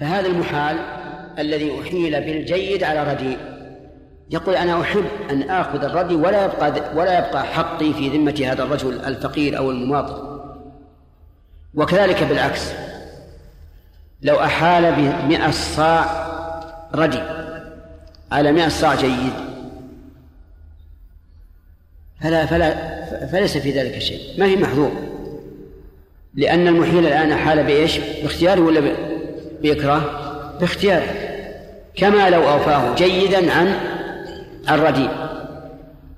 فهذا المحال الذي أحيل بالجيد على رديء يقول أنا أحب أن آخذ الردي ولا يبقى ولا يبقى حقي في ذمة هذا الرجل الفقير أو المماطل. وكذلك بالعكس. لو أحال بمئة صاع ردي على مئة صاع جيد فلا فلا فليس في ذلك شيء. ما في محظور لأن المحيل الآن حال بإيش؟ باختياره ولا بإكراه؟ باختياره كما لو أوفاه جيدا عن الرديء.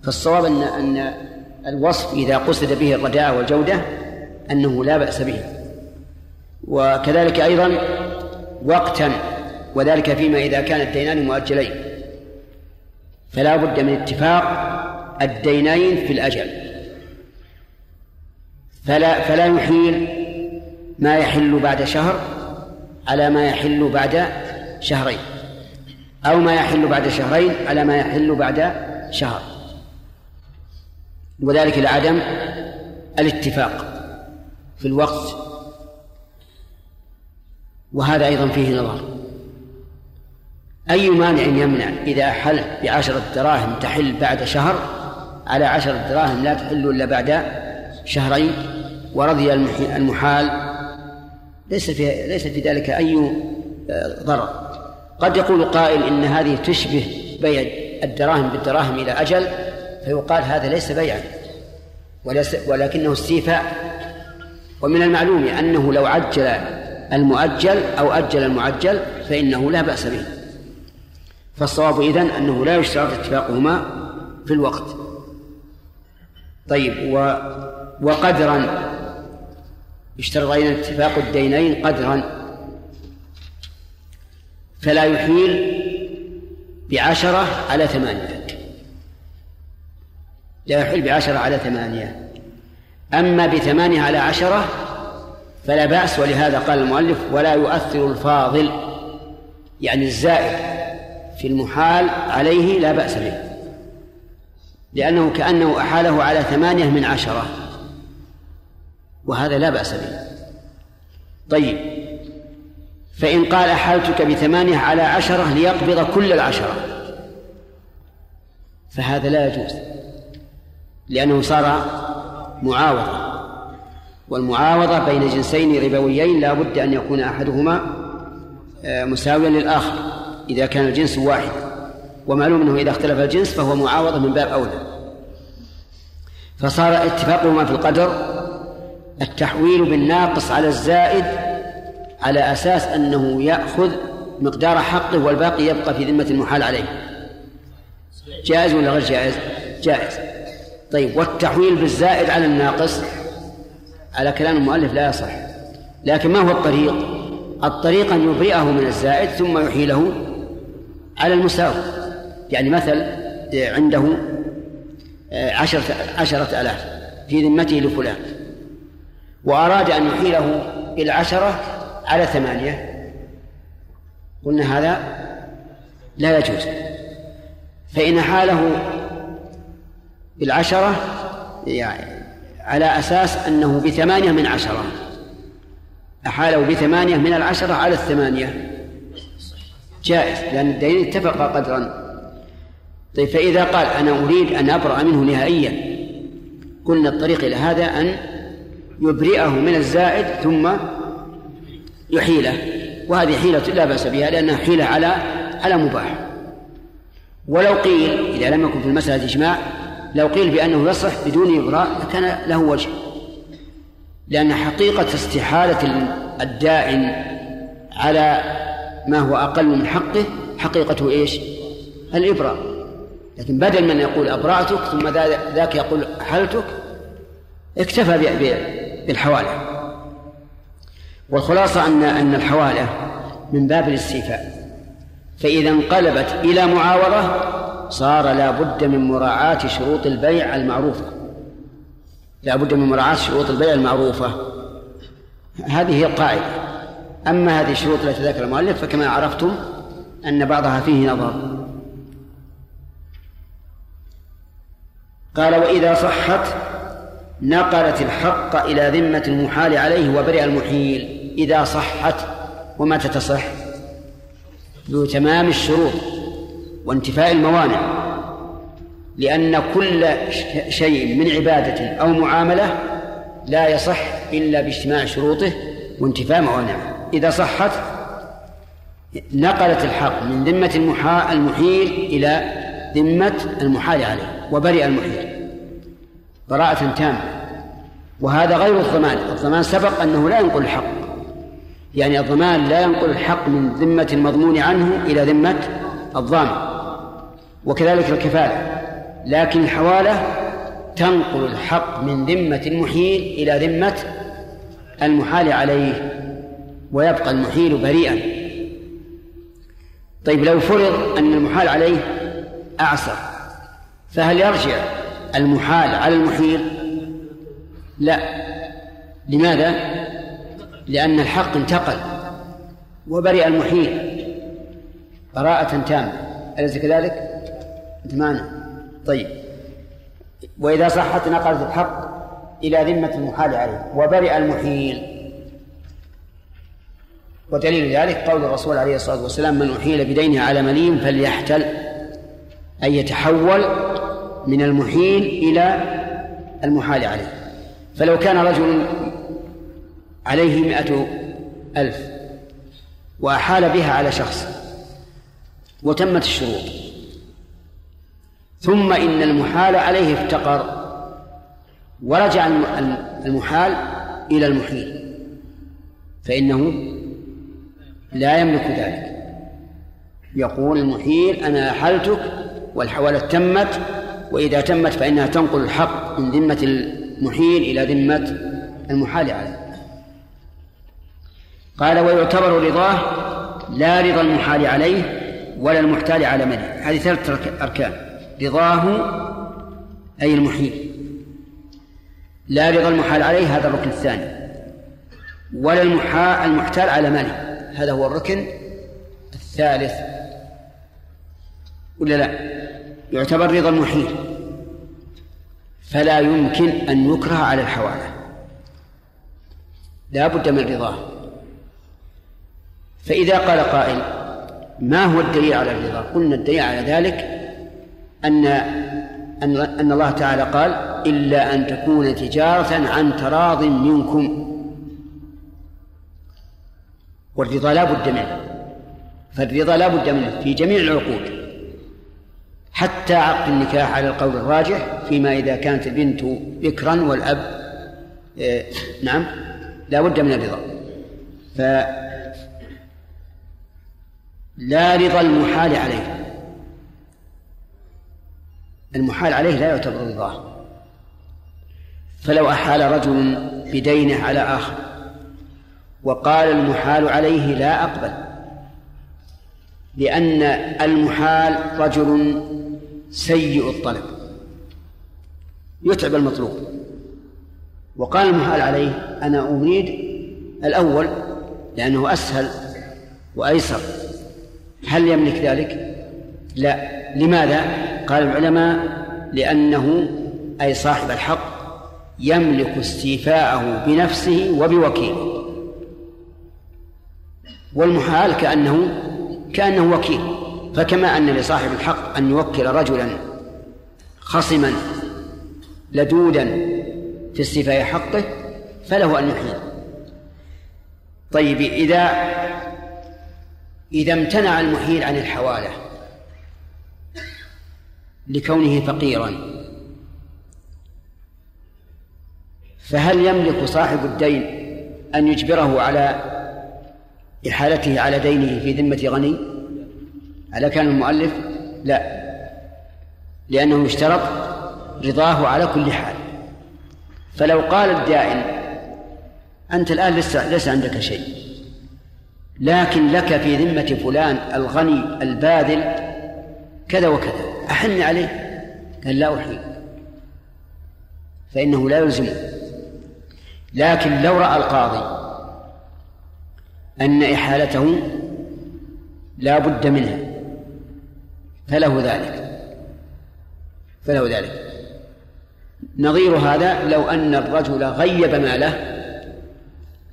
فالصواب أن أن الوصف إذا قصد به الرداء والجودة أنه لا بأس به. وكذلك أيضا وقتا وذلك فيما إذا كان الدينان مؤجلين. فلا بد من اتفاق الدينين في الأجل. فلا فلا يحيل ما يحل بعد شهر على ما يحل بعد شهرين. أو ما يحل بعد شهرين على ما يحل بعد شهر. وذلك لعدم الاتفاق في الوقت. وهذا أيضا فيه نظر. أي مانع يمنع إذا حل بعشرة دراهم تحل بعد شهر؟ على عشرة دراهم لا تحل إلا بعد شهرين. ورضي المحال ليس في ليس في ذلك أي آه، ضرر. قد يقول قائل إن هذه تشبه بيع الدراهم بالدراهم إلى أجل فيقال هذا ليس بيعا ولكنه استيفاء. ومن المعلوم أنه لو عجل المؤجل أو أجل المعجل فإنه لا بأس به. فالصواب إذن أنه لا يشترط اتفاقهما في الوقت. طيب و وقدرا يشترط أيضا اتفاق الدينين قدرا فلا يحيل بعشرة على ثمانية. لا يحيل بعشرة على ثمانية. أما بثمانية على عشرة فلا بأس ولهذا قال المؤلف ولا يؤثر الفاضل يعني الزائد في المحال عليه لا بأس به لأنه كأنه أحاله على ثمانية من عشرة. وهذا لا بأس به. طيب فإن قال أحالتك بثمانية على عشرة ليقبض كل العشرة. فهذا لا يجوز لأنه صار معاوضة. والمعاوضة بين جنسين ربويين لا بد أن يكون أحدهما آه، مساويا للآخر إذا كان الجنس واحد. ومعلوم أنه إذا اختلف الجنس فهو معاوضة من باب أولى. فصار اتفاقهما في القدر التحويل بالناقص على الزائد على أساس أنه يأخذ مقدار حقه والباقي يبقى في ذمة المحال عليه. جائز ولا غير جائز؟ جائز. طيب والتحويل بالزائد على الناقص على كلام المؤلف لا يصح. لكن ما هو الطريق؟ الطريق أن يبرئه من الزائد ثم يحيله على المساوي. يعني مثل عنده عشرة, عشرة ألاف في ذمته لفلان. وأراد أن يحيله العشرة على ثمانية. قلنا هذا لا يجوز. فإن حاله بالعشرة يعني على أساس أنه بثمانية من عشرة. أحاله بثمانية من العشرة على الثمانية. جائز لأن الدليل اتفق قدرا. طيب فإذا قال أنا أريد أن أبرأ منه نهائيا قلنا الطريق إلى هذا أن يبرئه من الزائد ثم يحيله. وهذه حيلة لا بأس بها لأنها حيلة على على مباح. ولو قيل إذا لم يكن في المسألة إجماع لو قيل بأنه يصح بدون إبراء لكان له وجه. لأن حقيقة استحالة الداعن على ما هو أقل من حقه حقيقته إيش؟ الإبراء. لكن بدل من يقول أبرأتك ثم ذاك يقول حلتك اكتفى بالحوالة والخلاصة أن أن الحوالة من باب الاستيفاء. فإذا انقلبت إلى معاوضة صار لا بد من مراعاة شروط البيع المعروفة. لا بد من مراعاة شروط البيع المعروفة. هذه هي القاعدة. أما هذه الشروط التي ذكر المؤلف فكما عرفتم أن بعضها فيه نظر. قال وإذا صحت نقلت الحق إلى ذمة المحال عليه وبرئ المحيل إذا صحت ومتى تصح؟ ذو تمام الشروط وانتفاء الموانع لأن كل شيء من عبادة أو معاملة لا يصح إلا باجتماع شروطه وانتفاء موانعه. إذا صحت نقلت الحق من ذمة المحيل إلى ذمة المحال عليه وبرئ المحيل. براءة تامة. وهذا غير الضمان. الضمان سبق أنه لا ينقل الحق. يعني الضمان لا ينقل الحق من ذمة المضمون عنه إلى ذمة الضامن. وكذلك الكفالة. لكن الحوالة تنقل الحق من ذمة المحيل إلى ذمة المحال عليه. ويبقى المحيل بريئا. طيب لو فرض أن المحال عليه أعسر فهل يرجع المحال على المحيل لا. لماذا؟ لأن الحق انتقل وبرئ المحيل براءة تامة. أليس كذلك؟ أنت معنا؟ طيب. وإذا صحت نقلت الحق إلى ذمة المحال عليه وبرئ المحيل ودليل ذلك قول الرسول عليه الصلاة والسلام من أحيل بدينه على مليم فليحتل. أن يتحول من المحيل إلى المحال عليه. فلو كان رجل عليه مئة ألف وأحال بها على شخص وتمت الشروط ثم إن المحال عليه افتقر ورجع المحال إلى المحيل فإنه لا يملك ذلك. يقول المحيل أنا أحلتك والحوالة تمت وإذا تمت فإنها تنقل الحق من ذمة المحيل إلى ذمة المحال عليه. قال ويعتبر رضاه لا رضا المحال عليه ولا المحتال على منه. هذه ثلاثة أركان. رضاه أي المحيل. لا رضا المحال عليه هذا الركن الثاني. ولا المحتال على ماله هذا هو الركن الثالث. ولا لا؟ يعتبر رضا المحيل فلا يمكن أن يكره على الحوالة لا بد من رضاه. فإذا قال قائل ما هو الدليل على الرضا؟ قلنا الدليل على ذلك أن أن أن الله تعالى قال إلا أن تكون تجارة عن تراض منكم. والرضا لا بد منه. فالرضا لا بد منه في جميع العقود. حتى عقد النكاح على القول الراجح فيما إذا كانت البنت بكرا والأب آه نعم لا بد من الرضا. ف لا رضا المحال عليه. المحال عليه لا يعتبر رضاه. فلو أحال رجل بدينه على آخر وقال المحال عليه لا أقبل لأن المحال رجل سيء الطلب. يتعب المطلوب. وقال المحال عليه أنا أريد الأول لأنه أسهل وأيسر. هل يملك ذلك؟ لا. لماذا؟ قال العلماء لأنه أي صاحب الحق يملك استيفاءه بنفسه وبوكيله. والمحال كأنه كأنه وكيل. فكما أن لصاحب الحق أن يوكل رجلا خصما لدودا في استيفاء حقه فله أن يحيل طيب إذا إذا امتنع المحيل عن الحوالة لكونه فقيرا فهل يملك صاحب الدين أن يجبره على إحالته على دينه في ذمة غني؟ على كان المؤلف؟ لا. لأنه يشترط رضاه على كل حال. فلو قال الدائن أنت الآن لسه ليس عندك شيء. لكن لك في ذمة فلان الغني الباذل كذا وكذا. أحن عليه؟ قال لا أحيي فإنه لا يلزمه لكن لو رأى القاضي أن إحالته لا بد منها فله ذلك. فله ذلك. نظير هذا لو أن الرجل غيب ماله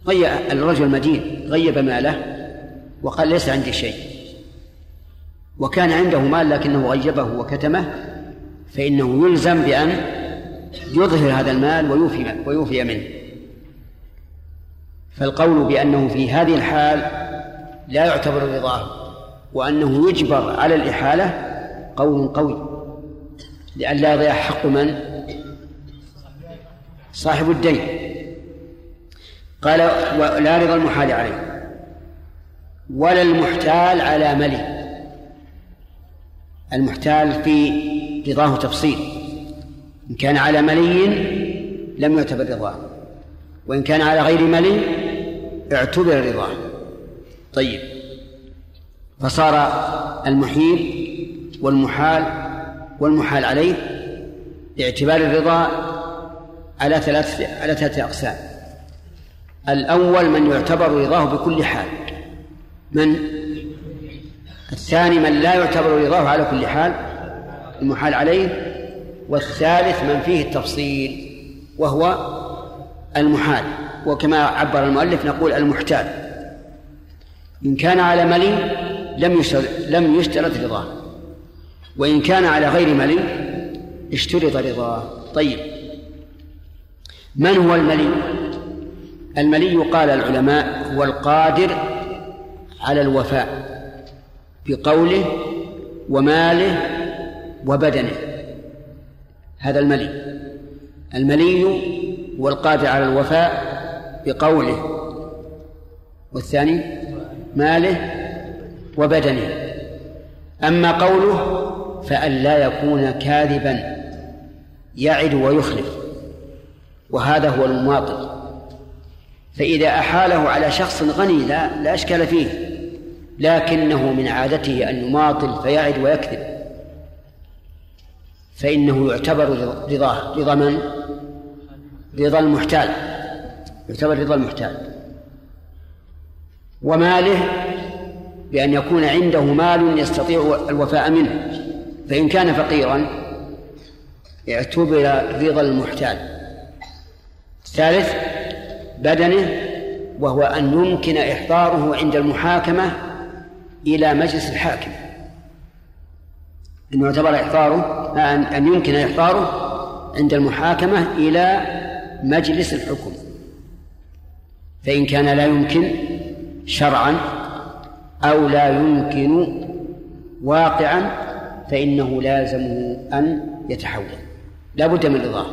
غيب الرجل المدين غيب ماله وقال ليس عندي شيء. وكان عنده مال لكنه غيبه وكتمه فإنه يلزم بأن يظهر هذا المال ويوفي ويوفي منه. فالقول بأنه في هذه الحال لا يعتبر رضاه. وأنه يجبر على الإحالة قول قوي. لئلا يضيع حق من؟ صاحب الدين. قال لا رضا المحال عليه. ولا المحتال على ملي. المحتال في رضاه تفصيل. إن كان على ملي لم يعتبر رضاه. وإن كان على غير ملي اعتبر رضاه. طيب. فصار المحيل والمحال والمحال عليه باعتبار الرضا على ثلاث على ثلاثة أقسام. الأول من يعتبر رضاه بكل حال. من؟ الثاني من لا يعتبر رضاه على كل حال المحال عليه. والثالث من فيه التفصيل وهو المحال. وكما عبر المؤلف نقول المحتال. إن كان على ملي لم يشترط لم يشترط رضاه وإن كان على غير ملي اشترط رضاه طيب. من هو الملي؟ الملي قال العلماء هو القادر على الوفاء بقوله وماله وبدنه. هذا الملي. الملي هو القادر على الوفاء بقوله. والثاني؟ ماله وبدنه. أما قوله فأن لا يكون كاذبا يعد ويخلف. وهذا هو المماطل فإذا أحاله على شخص غني لا لا أشكال فيه. لكنه من عادته أن يماطل فيعد ويكذب. فإنه يعتبر رضاه رضا من؟ رضا المحتال. يعتبر رضا المحتال. وماله بأن يكون عنده مال يستطيع الوفاء منه. فإن كان فقيرا اعتبر رضا المحتال. الثالث بدنه وهو أن يمكن إحضاره عند المحاكمة إلى مجلس الحاكم. أن يعتبر إحضاره أن يمكن إحضاره عند المحاكمة إلى مجلس الحكم. فإن كان لا يمكن شرعا أو لا يمكن واقعا فإنه لازمه أن يتحول. لا بد من رضاه.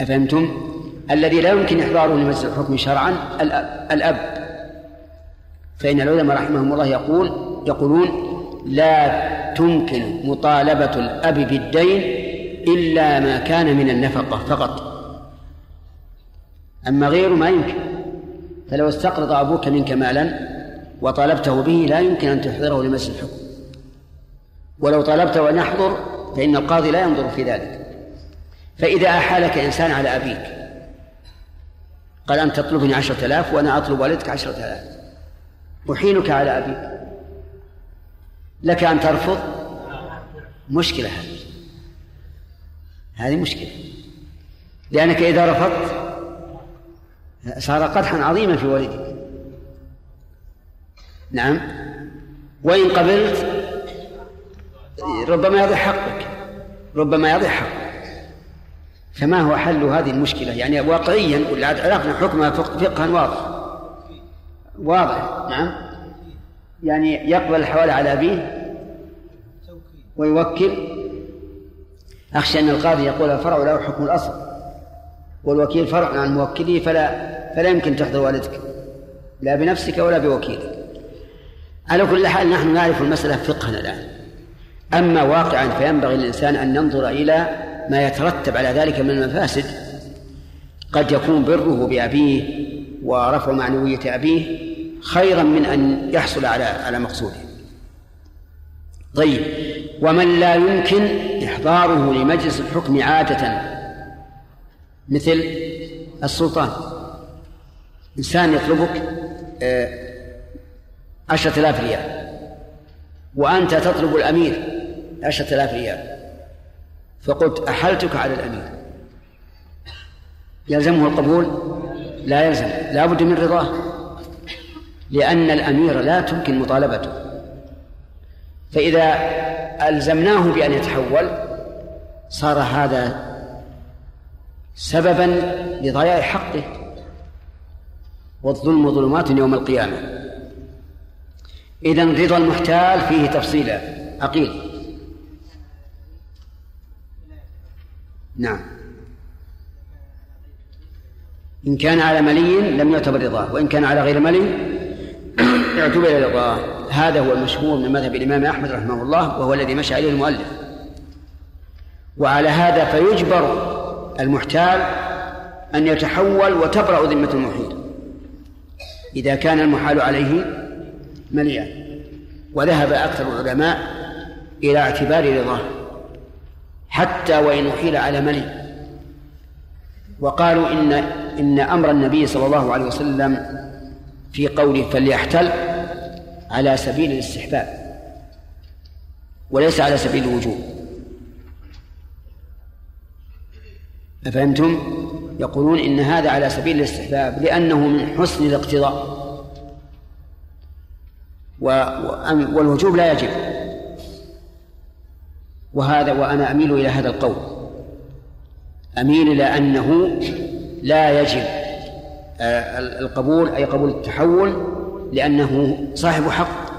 أفهمتم؟ الذي لا يمكن إحضاره لمجلس الحكم شرعا الأب. فإن العلماء رحمهم الله يقول يقولون لا تمكن مطالبة الأب بالدين إلا ما كان من النفقة فقط. أما غيره ما يمكن. فلو استقرض أبوك منك مالا وطالبته به لا يمكن أن تحضره لمجلس الحكم. ولو طلبته أن يحضر فإن القاضي لا ينظر في ذلك. فإذا أحالك إنسان على أبيك قال أنت تطلبني عشرة آلاف وأنا أطلب والدك عشرة آلاف. أحيلك على أبيك. لك أن ترفض؟ مشكلة هذه. هذه مشكلة. لأنك إذا رفضت صار قدحا عظيما في والدك. نعم. وإن قبلت ربما يضيع حقك. ربما يضيع حقك. فما هو حل هذه المشكلة؟ يعني واقعيا عرفنا حكمها فقها واضح. واضح. نعم. يعني يقبل الحوالة على أبيه ويوكل. أخشى أن القاضي يقول الفرع له حكم الأصل. والوكيل فرع عن موكله فلا فلا يمكن تحضر والدك. لا بنفسك ولا بوكيلك. على كل حال نحن نعرف المسألة فقها الآن. أما واقعا فينبغي للإنسان أن ينظر إلى ما يترتب على ذلك من المفاسد. قد يكون بره بأبيه ورفع معنوية أبيه خيرا من أن يحصل على على مقصوده. طيب ومن لا يمكن إحضاره لمجلس الحكم عادة مثل السلطان. إنسان يطلبك آه، عشرة آلاف ريال. وأنت تطلب الأمير عشرة آلاف ريال. فقلت أحلتك على الأمير. يلزمه القبول؟ لا يلزم. لا بد من رضاه. لأن الأمير لا تمكن مطالبته. فإذا ألزمناه بأن يتحول صار هذا سببا لضياع حقه والظلم ظلمات يوم القيامة. إذا رضا المحتال فيه تفصيلا. عقيل نعم. إن كان على ملي لم يعتبر رضاه وإن كان على غير ملي اعتبر رضاه هذا هو المشهور من مذهب الإمام أحمد رحمه الله وهو الذي مشى عليه المؤلف. وعلى هذا فيجبر المحتال أن يتحول وتبرأ ذمة المحيل إذا كان المحال عليه مليا وذهب أكثر العلماء إلى اعتبار رضاه حتى وإن أحيل على ملي وقالوا إن إن أمر النبي صلى الله عليه وسلم في قوله فليحتل على سبيل الاستحباب وليس على سبيل الوجوب. أفهمتم؟ يقولون إن هذا على سبيل الاستحباب لأنه من حسن الاقتضاء. والوجوب لا يجب. وهذا وأنا أميل إلى هذا القول. أميل إلى أنه لا يجب آه، القبول أي قبول التحول لأنه صاحب حق.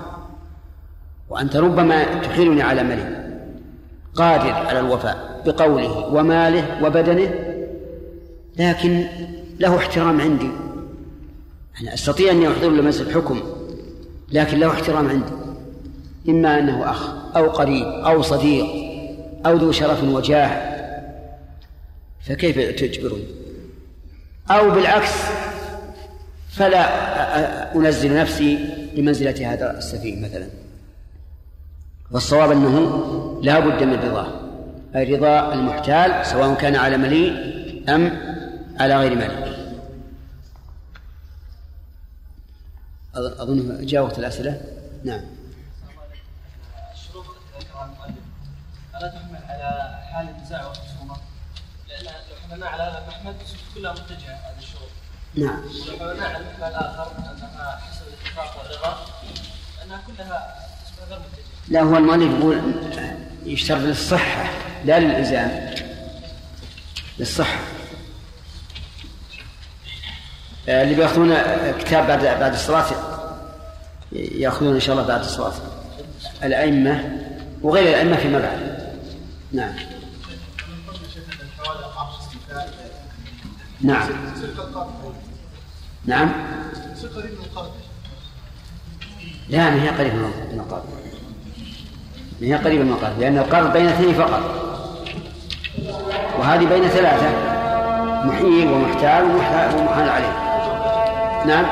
وأنت ربما تحيلني على ملك قادر على الوفاء بقوله وماله وبدنه لكن له احترام عندي. أنا أستطيع أن أحضر له الحكم لكن له احترام عندي. إما أنه أخ أو قريب أو صديق أو ذو شرف وجاه فكيف تجبرني؟ أو بالعكس فلا أنزل نفسي بمنزلة هذا السفيه مثلا. والصواب أنه لا بد من رضاه أي رضا المحتال سواء كان على مليء أم على غير مليء. أظن جاوبت الأسئلة؟ نعم. الشروط ألا تحمل على حال النزاع والخصومة لأن لو حملنا على هذا المحمل كلها متجهة هذه الشروط نعم. ولو حملنا على المحمل الآخر أنها حسب الاتفاق والرضا أنها كلها تصبح غير متجهة. لا هو المؤلف يقول يشترط للصحة لا للإلزام للصحة. آه، اللي بيأخذون كتاب بعد بعد الصلاة يأخذون إن شاء الله بعد الصلاة. الأئمة وغير الأئمة فيما بعد. نعم. نعم. نعم. لا ما هي قريب من القرض ما هي قريبة من القرض لأن القرض بين اثنين فقط. وهذه بين ثلاثة محيي ومحتال ومحال عليه. نعم.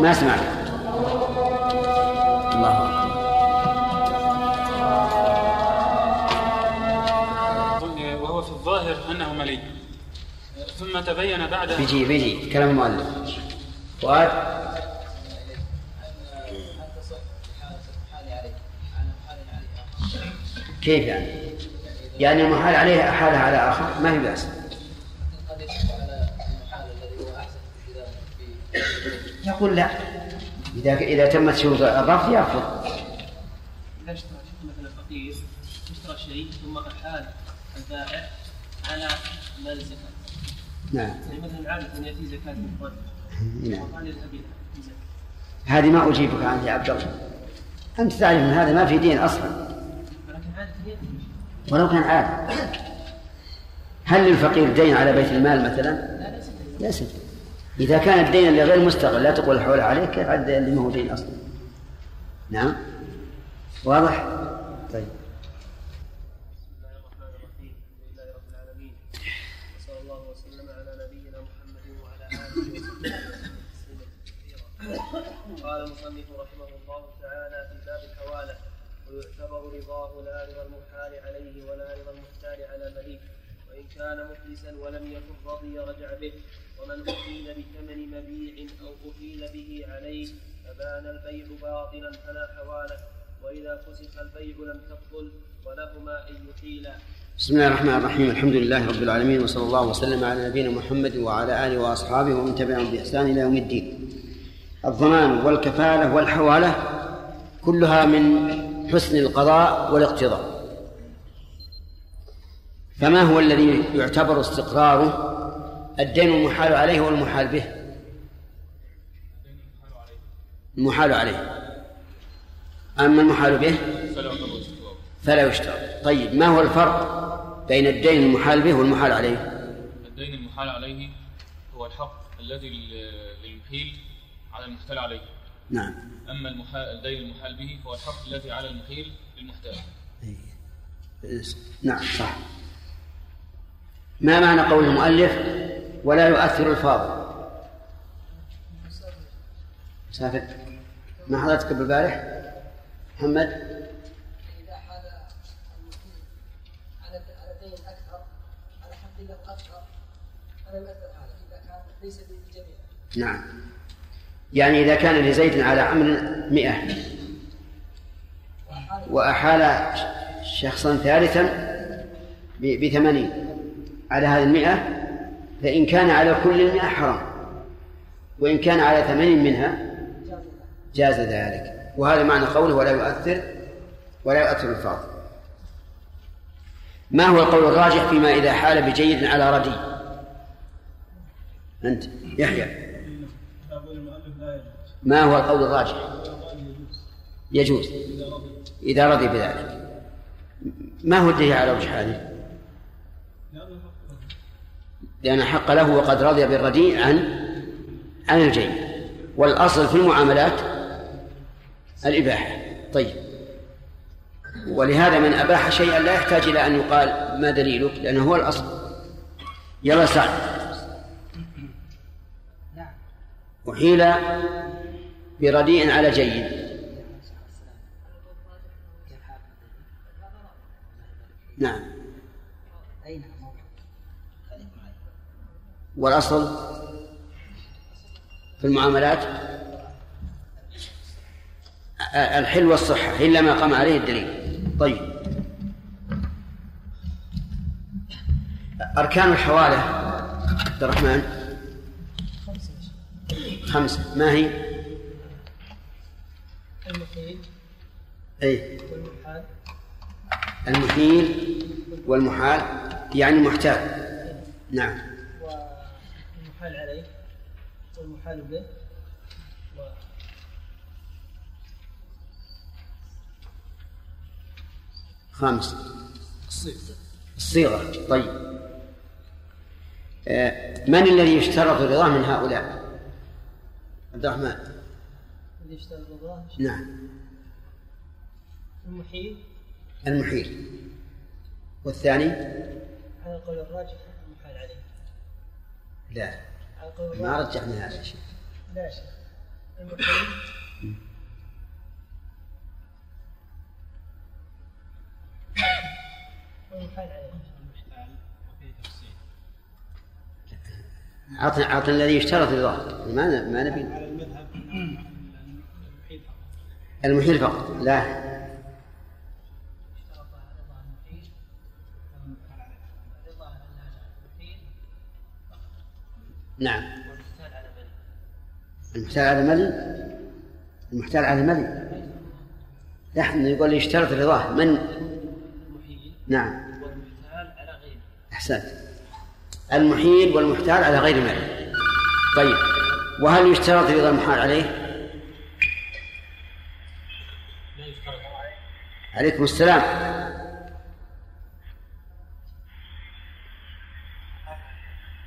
ما سمعت؟ الله أكبر. وهو في الظاهر أنه ملي ثم تبين بعد بيجي بيجي كلام المؤلف. فؤاد؟ كيف يعني؟ يعني المحال عليه أحالها على آخر؟ ما في بأس. يقول لا. إذا إذا تمت شروط الرفض يرفض. إذا اشترى مثلا فقير اشترى شيء ثم أحال البائع على مال الزكاة نعم. يعني مثلا عادة يأتي زكاة من نعم. وقال يذهب هذه ما أجيبك عنها يا عبد الله. أنت تعرف أن هذا ما في دين أصلا. ولو كان عادي هل للفقير دين على بيت المال مثلا؟ لا ليس إذا كان الدين اللي غير مستغل لا تقول الحول عليه كيف عاد اللي ما هو دين أصلا؟ نعم واضح؟ طيب بسم الله الرحمن الرحيم الحمد لله رب العالمين وصلى الله وسلم على نبينا محمد وعلى اله وصحبه وسلم كثيرا قال المصنف رحمه الله تعالى في باب الحواله ويعتبر رضاه لا رضا المحال عليه ولا رضا المحتال على مليك وان كان مفلسا ولم يكن رضي رجع به. ومن أحيل بثمن مبيع أو أحيل به عليه فبان البيع باطلا فلا حواله وإذا فسخ البيع لم تبطل ولهما أن يحيلا. بسم الله الرحمن الرحيم. الحمد لله رب العالمين وصلى الله وسلم على نبينا محمد وعلى آله وأصحابه ومن تبعهم بإحسان إلى يوم الدين. الضمان والكفالة والحوالة كلها من حسن القضاء والاقتضاء. فما هو الذي يعتبر استقراره؟ الدين المحال عليه والمحال به. المحال عليه. أما المحال به؟ فلا يشترط. طيب ما هو الفرق بين الدين المحال به والمحال عليه؟ الدين المحال عليه هو الحق الذي للمحيل على المحتال عليه. نعم. أما المحال الدين المحال به هو الحق الذي على المحيل للمحتال. نعم صح. ما معنى قول المؤلف ولا يؤثر الفاضل مسافر. ما حضرتك بالبارح؟ محمد؟ نعم. يعني إذا كان لزيد على عمر مئة. وأحال شخصا ثالثا بثمانين. على هذه المئة فإن كان على كل المئة حرام. وإن كان على ثمانين منها جاز ذلك. وهذا معنى قوله ولا يؤثر ولا يؤثر الفاضل. ما هو القول الراجح فيما إذا حال بجيد على ردي؟ أنت يحيى. ما هو القول الراجح؟ يجوز. إذا رضي بذلك. ما هو الدليل على وجه هذه؟ لأن حق له وقد رضي بالرديء عن عن الجيد والأصل في المعاملات الإباحة. طيب. ولهذا من أباح شيئا لا يحتاج إلى أن يقال ما دليلك لأنه هو الأصل. يلا سعد. أحيل برديء على جيد. نعم. والأصل في المعاملات الحل والصحة إلا ما قام عليه الدليل. طيب. أركان الحوالة عبد الرحمن. خمسة. ما هي؟ المحيل أي والمحال. المحيل والمحال يعني المحتال. نعم. والمحال عليه والمحال به. و... خامس. الصيغة. طيب. آه، من الذي يشترط الرضا من هؤلاء؟ عبد الرحمن. اللي يشتغل الله نعم. المحيل. المحيل. والثاني؟ على القول الراجح المحال عليه. لا. ما رجحنا هذا الشيء. لا شيء أعطنا أعطنا الذي يشترط الرضا ما ن- ما نبي. المحيل فقط. لا. نعم. المحتال على ملي؟ المحتال على ملي. نحن يقول يشترط الرضا من؟ نعم. أحسنت. المحيل والمحتال على غير مال طيب. وهل يشترط رضا المحال عليه؟ عليكم السلام.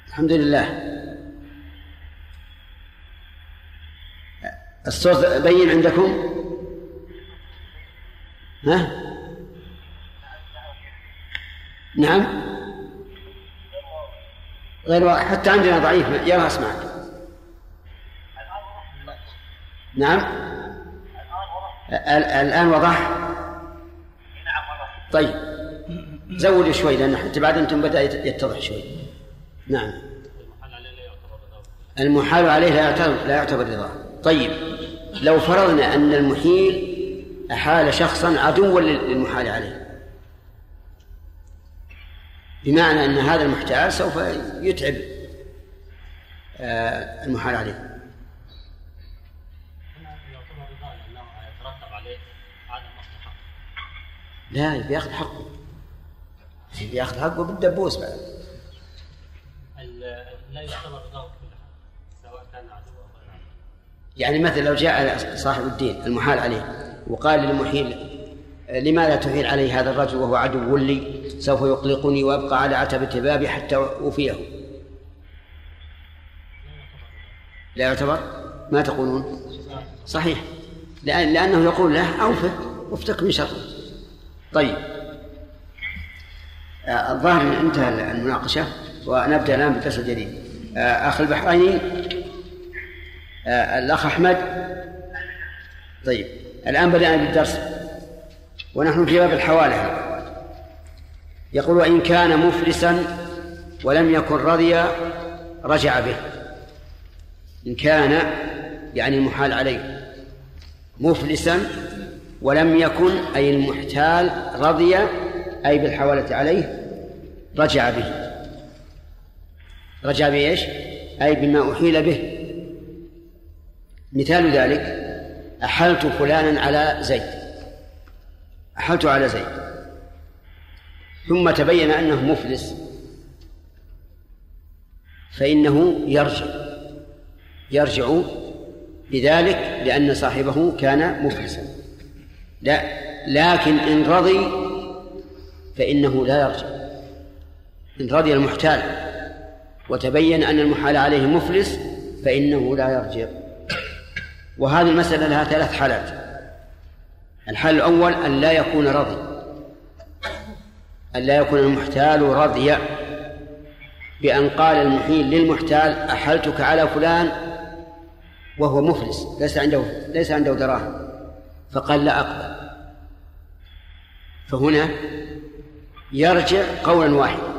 الحمد لله. الصوت بين عندكم؟ ها؟ نعم. غير واضح. حتى عندنا ضعيف. يلا اسمعك نعم. ال- الآن وضح. طيب. زودوا شوي لأن حتى بعد أنتم بدأ يت- يتضح شوي. نعم. المحال عليه لا يعتبر لا يعتبر رضا. طيب. لو فرضنا أن المحيل أحال شخصا عدوا لل- للمحال عليه. بمعنى أن هذا المحتال سوف يتعب آه، المحال عليه. لا بياخذ حقه. بياخذ حقه بالدبوس بعد. لا يعتبر رضاه يعني مثلا لو جاء صاحب الدين المحال عليه وقال للمحيل لماذا تحيل علي هذا الرجل وهو عدو لي؟ سوف يقلقني وأبقى على عتبة بابي حتى أوفيه. لا يعتبر؟ ما تقولون؟ صحيح. لأن لأنه يقول له أوفه وافتك من شره طيب. آه، الظاهر انتهى المناقشة ونبدأ الآن بالدرس الجديد آه، أخ البحريني آه، الأخ أحمد. طيب الآن بدأنا بالدرس. ونحن في باب الحوالة يقول وإن كان مفلسا ولم يكن رضي رجع به. إن كان يعني المحال عليه. مفلسا ولم يكن أي المحتال رضي أي بالحوالة عليه رجع به. رجع بإيش؟ أي بما أحيل به. مثال ذلك أحلت فلانا على زيد. أحلت على زيد. ثم تبين أنه مفلس. فإنه يرجع. يرجع بذلك لأن صاحبه كان مفلسا. لا لكن إن رضي فإنه لا يرجع. إن رضي المحتال. وتبين أن المحال عليه مفلس فإنه لا يرجع. وهذه المسألة لها ثلاث حالات. الحال الأول أن لا يكون رضي. أن لا يكون المحتال رضيا بأن قال المحيل للمحتال أحلتك على فلان وهو مفلس ليس عنده ليس عنده دراهم. فقال لا أقبل. فهنا يرجع قولا واحدا.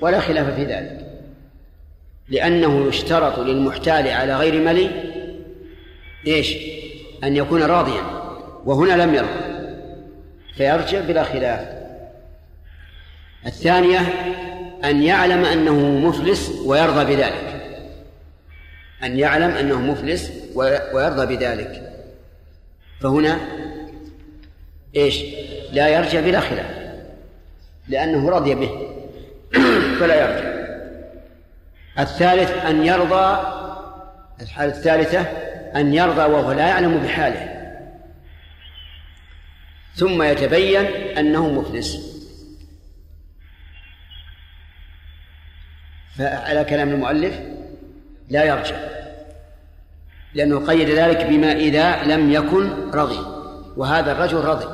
ولا خلاف في ذلك. لأنه يشترط للمحتال على غير ملي إيش؟ أن يكون راضيا. وهنا لم يرضى. فيرجع بلا خلاف. الثانية أن يعلم أنه مفلس ويرضى بذلك. أن يعلم أنه مفلس ويرضى بذلك. فهنا إيش؟ لا يرجع بلا خلاف. لأنه رضي به. فلا يرجع. الثالث أن يرضى. الحالة الثالثة أن يرضى وهو لا يعلم بحاله. ثم يتبين أنه مفلس. فعلى كلام المؤلف لا يرجع لأنه قيد ذلك بما إذا لم يكن رضي وهذا الرجل رضي.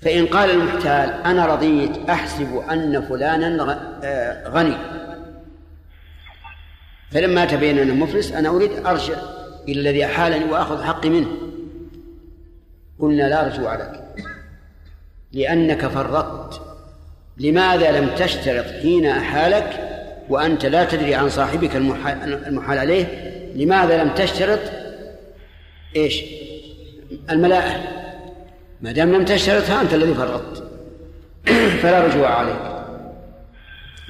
فإن قال المحتال أنا رضيت أحسب أن فلانا آه، غني. فلما تبين أنه مفلس أنا أريد أرجع إلى الذي أحالني وأخذ حقي منه. قلنا لا رجوع لك لأنك فرطت. لماذا لم تشترط حين أحالك وأنت لا تدري عن صاحبك المحال عليه؟ لماذا لم تشترط؟ إيش؟ الملاءة ما دام لم تشترطها أنت الذي فرطت. فلا رجوع عليك.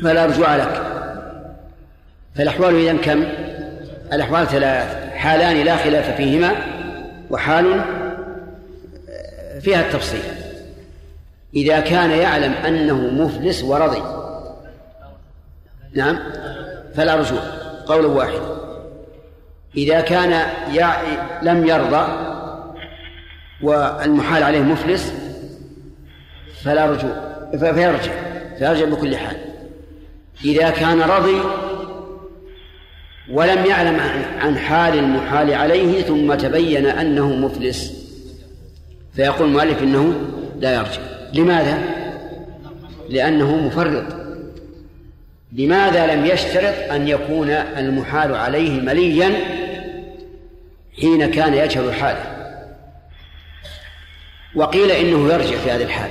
فلا رجوع لك. فالأحوال إذن كم؟ الأحوال ثلاث حالان لا خلاف فيهما وحال فيها التفصيل. إذا كان يعلم أنه مفلس ورضي. نعم؟ فلا رجوع. قول واحد. إذا كان يع... لم يرضى والمحال عليه مفلس فلا رجوع. فيرجع. فيرجع بكل حال. إذا كان رضي ولم يعلم عن حال المحال عليه ثم تبين أنه مفلس. فيقول المؤلف إنه لا يرجع. لماذا؟ لأنه مفرط. لماذا لم يشترط أن يكون المحال عليه مليا حين كان يجهل حاله؟ وقيل إنه يرجع في هذه الحال.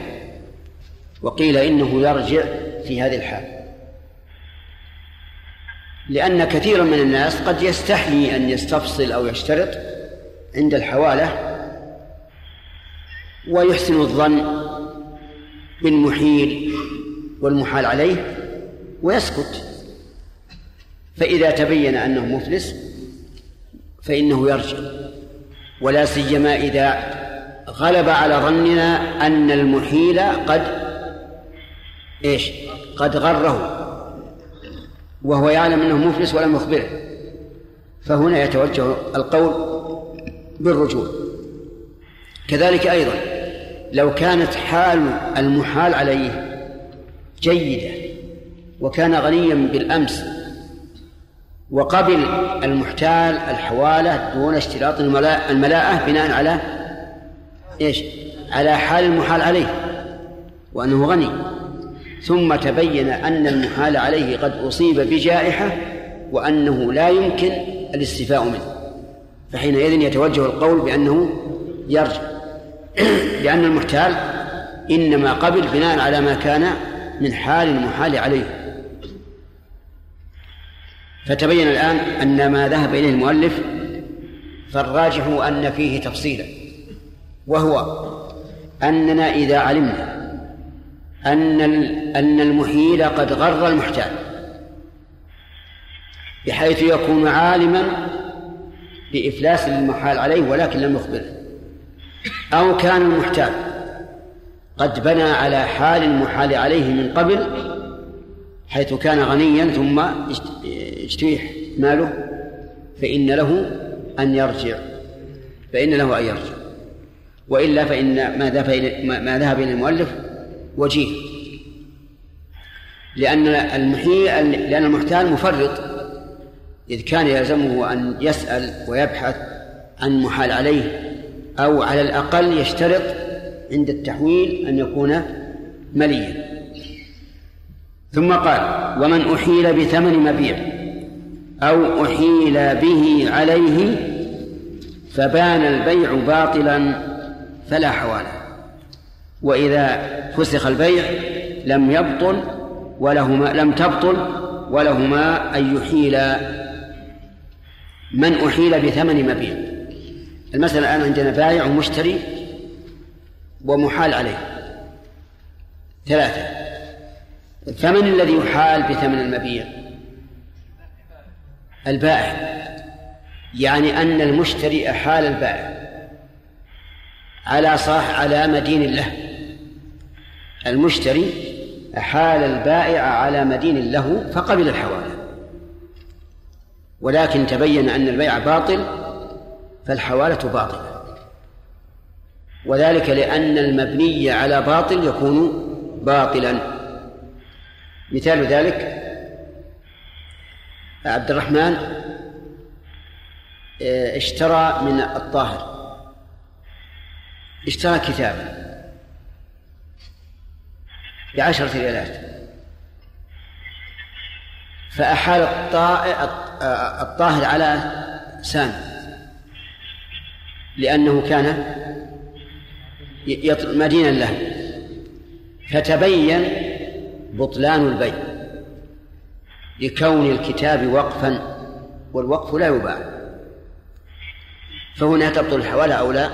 وقيل إنه يرجع في هذه الحال. لأن كثيرا من الناس قد يستحيي أن يستفصل أو يشترط عند الحوالة ويحسن الظن بالمحيل والمحال عليه ويسكت. فإذا تبين أنه مفلس فإنه يرجع ولا سيما إذا غلب على ظننا أن المحيل قد إيش؟ قد غره. وهو يعلم أنه مفلس ولم يخبره. فهنا يتوجه القول بالرجوع. كذلك أيضا لو كانت حال المحال عليه جيدة وكان غنيا بالأمس وقبل المحتال الحوالة دون اشتراط الملاءة بناء على إيش؟ على حال المحال عليه وأنه غني. ثم تبين أن المحال عليه قد أصيب بجائحة وأنه لا يمكن الاستيفاء منه. فحينئذ يتوجه القول بأنه يرجع لأن المحتال إنما قبل بناء على ما كان من حال المحال عليه. فتبين الآن أن ما ذهب إليه المؤلف فالراجح أن فيه تفصيلا. وهو أننا إذا علمنا أن أن المحيل قد غر المحتال بحيث يكون عالما بإفلاس المحال عليه ولكن لم يخبره. أو كان المحتال قد بنى على حال المحال عليه من قبل حيث كان غنيا ثم اجتيح ماله فإن له أن يرجع فإن له أن يرجع. وإلا فإن ما ذهب إلى المؤلف وجيه. لأن المحيي لأن المحتال مفرط. إذ كان يلزمه أن يسأل ويبحث عن محال عليه أو على الأقل يشترط عند التحويل أن يكون مليا. ثم قال ومن أحيل بثمن مبيع أو أحيل به عليه فبان البيع باطلا فلا حوالة. وإذا فسخ البيع لم يبطل ولهما لم تبطل ولهما أن يحيل من أحيل بثمن مبيع. المسألة الآن عندنا بائع ومشتري ومحال عليه. ثلاثة. فمن الذي يحال بثمن المبيع. البائع. يعني أن المشتري أحال البائع. على صاح على مدين له. المشتري أحال البائع على مدين له فقبل الحوالة ولكن تبين أن البيع باطل فالحوالة باطلة. وذلك لأن المبني على باطل يكون باطلا. مثال ذلك عبد الرحمن آه، اشترى من الطاهر اشترى كتابا. بعشرة ريالات فأحال الطاهر على سامي لأنه كان مدينا له. فتبين بطلان البيع لكون الكتاب وقفا والوقف لا يباع. فهنا تبطل الحوالة أو لا؟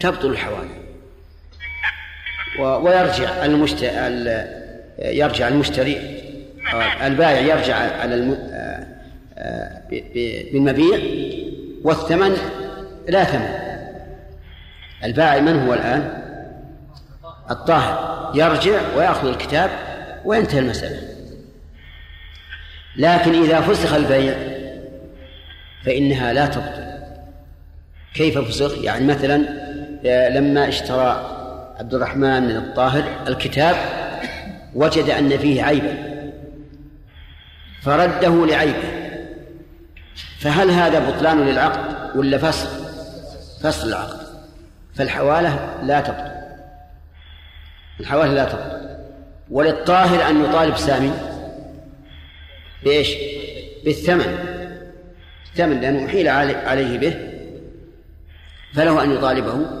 تبطل الحوالة. ويرجع المشتري يرجع المشتري. البائع يرجع على الم... بالمبيع والثمن لا ثمن. البائع من هو الآن؟ الطاهر. يرجع ويأخذ الكتاب وينتهي المسألة. لكن إذا فسخ البيع فإنها لا تبطل. كيف فسخ؟ يعني مثلا آه، لما اشترى عبد الرحمن من الطاهر الكتاب وجد أن فيه عيبا. فرده لعيبه. فهل هذا بطلان للعقد ولا فصل؟ فصل العقد. فالحوالة لا تبطل. الحوالة لا تبطل. وللطاهر أن يطالب سامي بإيش؟ بالثمن. الثمن لأنه أحيل عليه به. فله أن يطالبه.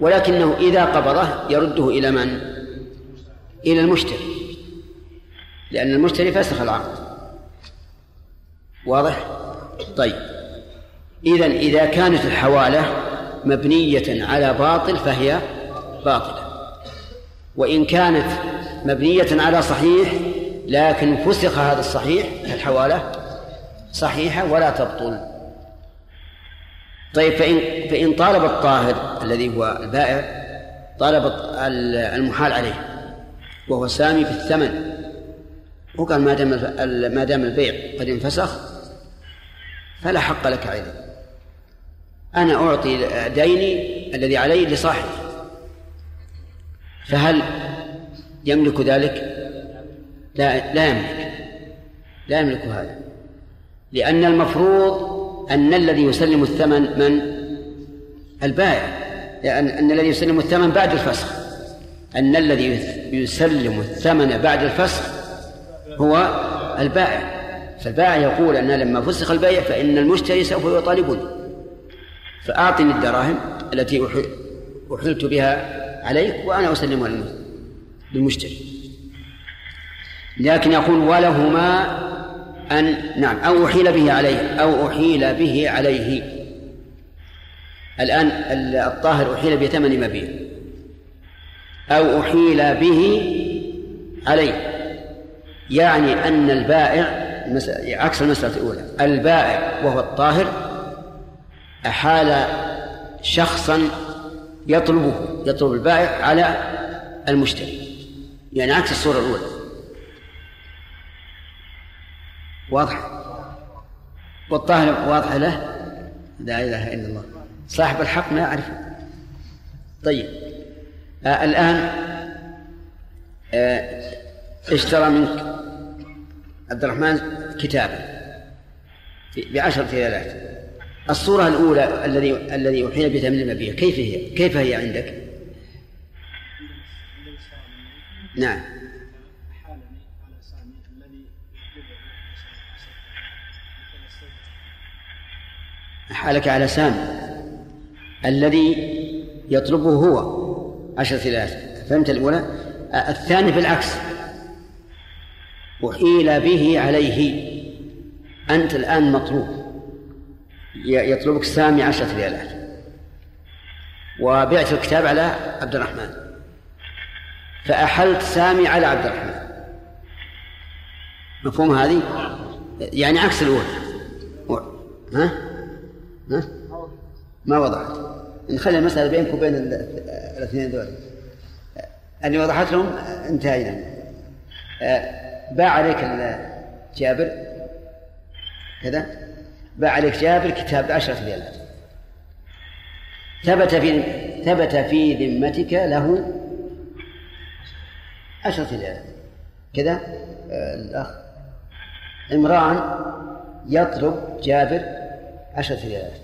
ولكنه إذا قبضه يرده إلى من؟ إلى المشتري. لأن المشتري فسخ العقد. واضح؟ طيب. إذا إذا كانت الحوالة مبنية على باطل فهي باطلة. وإن كانت مبنية على صحيح لكن فسخ هذا الصحيح الحوالة صحيحة ولا تبطل. طيب فإن فإن طالب الطاهر الذي هو البائع طالب المحال عليه وهو سامي في الثمن وقال ما دام ما دام البيع قد انفسخ فلا حق لك عليه أنا أعطي ديني الذي علي لصاحبي فهل يملك ذلك؟ لا لا يملك لا يملك هذا لأن المفروض أن الذي يسلم الثمن من؟ البائع. لأن أن الذي يسلم الثمن بعد الفسخ. أن الذي يسلم الثمن بعد الفسخ هو البائع. فالبائع يقول أن لما فسخ البيع فإن المشتري سوف يطالبني فأعطني الدراهم التي أحلت بها عليك وأنا أسلمها للمشتري. لكن يقول ولهما أن نعم أو أحيل به عليه أو أحيل به عليه. الآن الطاهر أحيل بثمن مبيع أو أحيل به عليه. يعني أن البائع عكس المسألة الأولى البائع وهو الطاهر أحال شخصا يطلبه يطلب البائع على المشتري. يعني عكس الصورة الأولى. واضح؟ والطاهر واضح له؟ لا إله إلا الله. صاحب الحق ما يعرف طيب. آه الآن آه اشترى منك عبد الرحمن كتابا بعشرة ريالات. الصورة الأولى الذي الذي أحيل بثمن المبيع كيف هي؟ كيف هي عندك؟ نعم. حالك على سامي الذي يطلبه هو. عشرة ريالات فهمت الأولى؟ الثاني بالعكس أحيل به عليه. أنت الآن مطلوب. يطلبك سامي عشرة ريالات. وبعت الكتاب على عبد الرحمن. فأحلت سامي على عبد الرحمن. مفهوم هذه؟ يعني عكس الأولى. ها؟ ها؟ ما وضحت. نخلي المسألة بينك وبين الاثنين دول. اللي وضحت لهم انتهينا باع عليك جابر. كذا. باع عليك جابر كتاب بعشرة ريالات ثبت في ثبت في ذمتك له عشرة ريالات كذا. آه الأخ. عمران يطلب جابر عشرة ريالات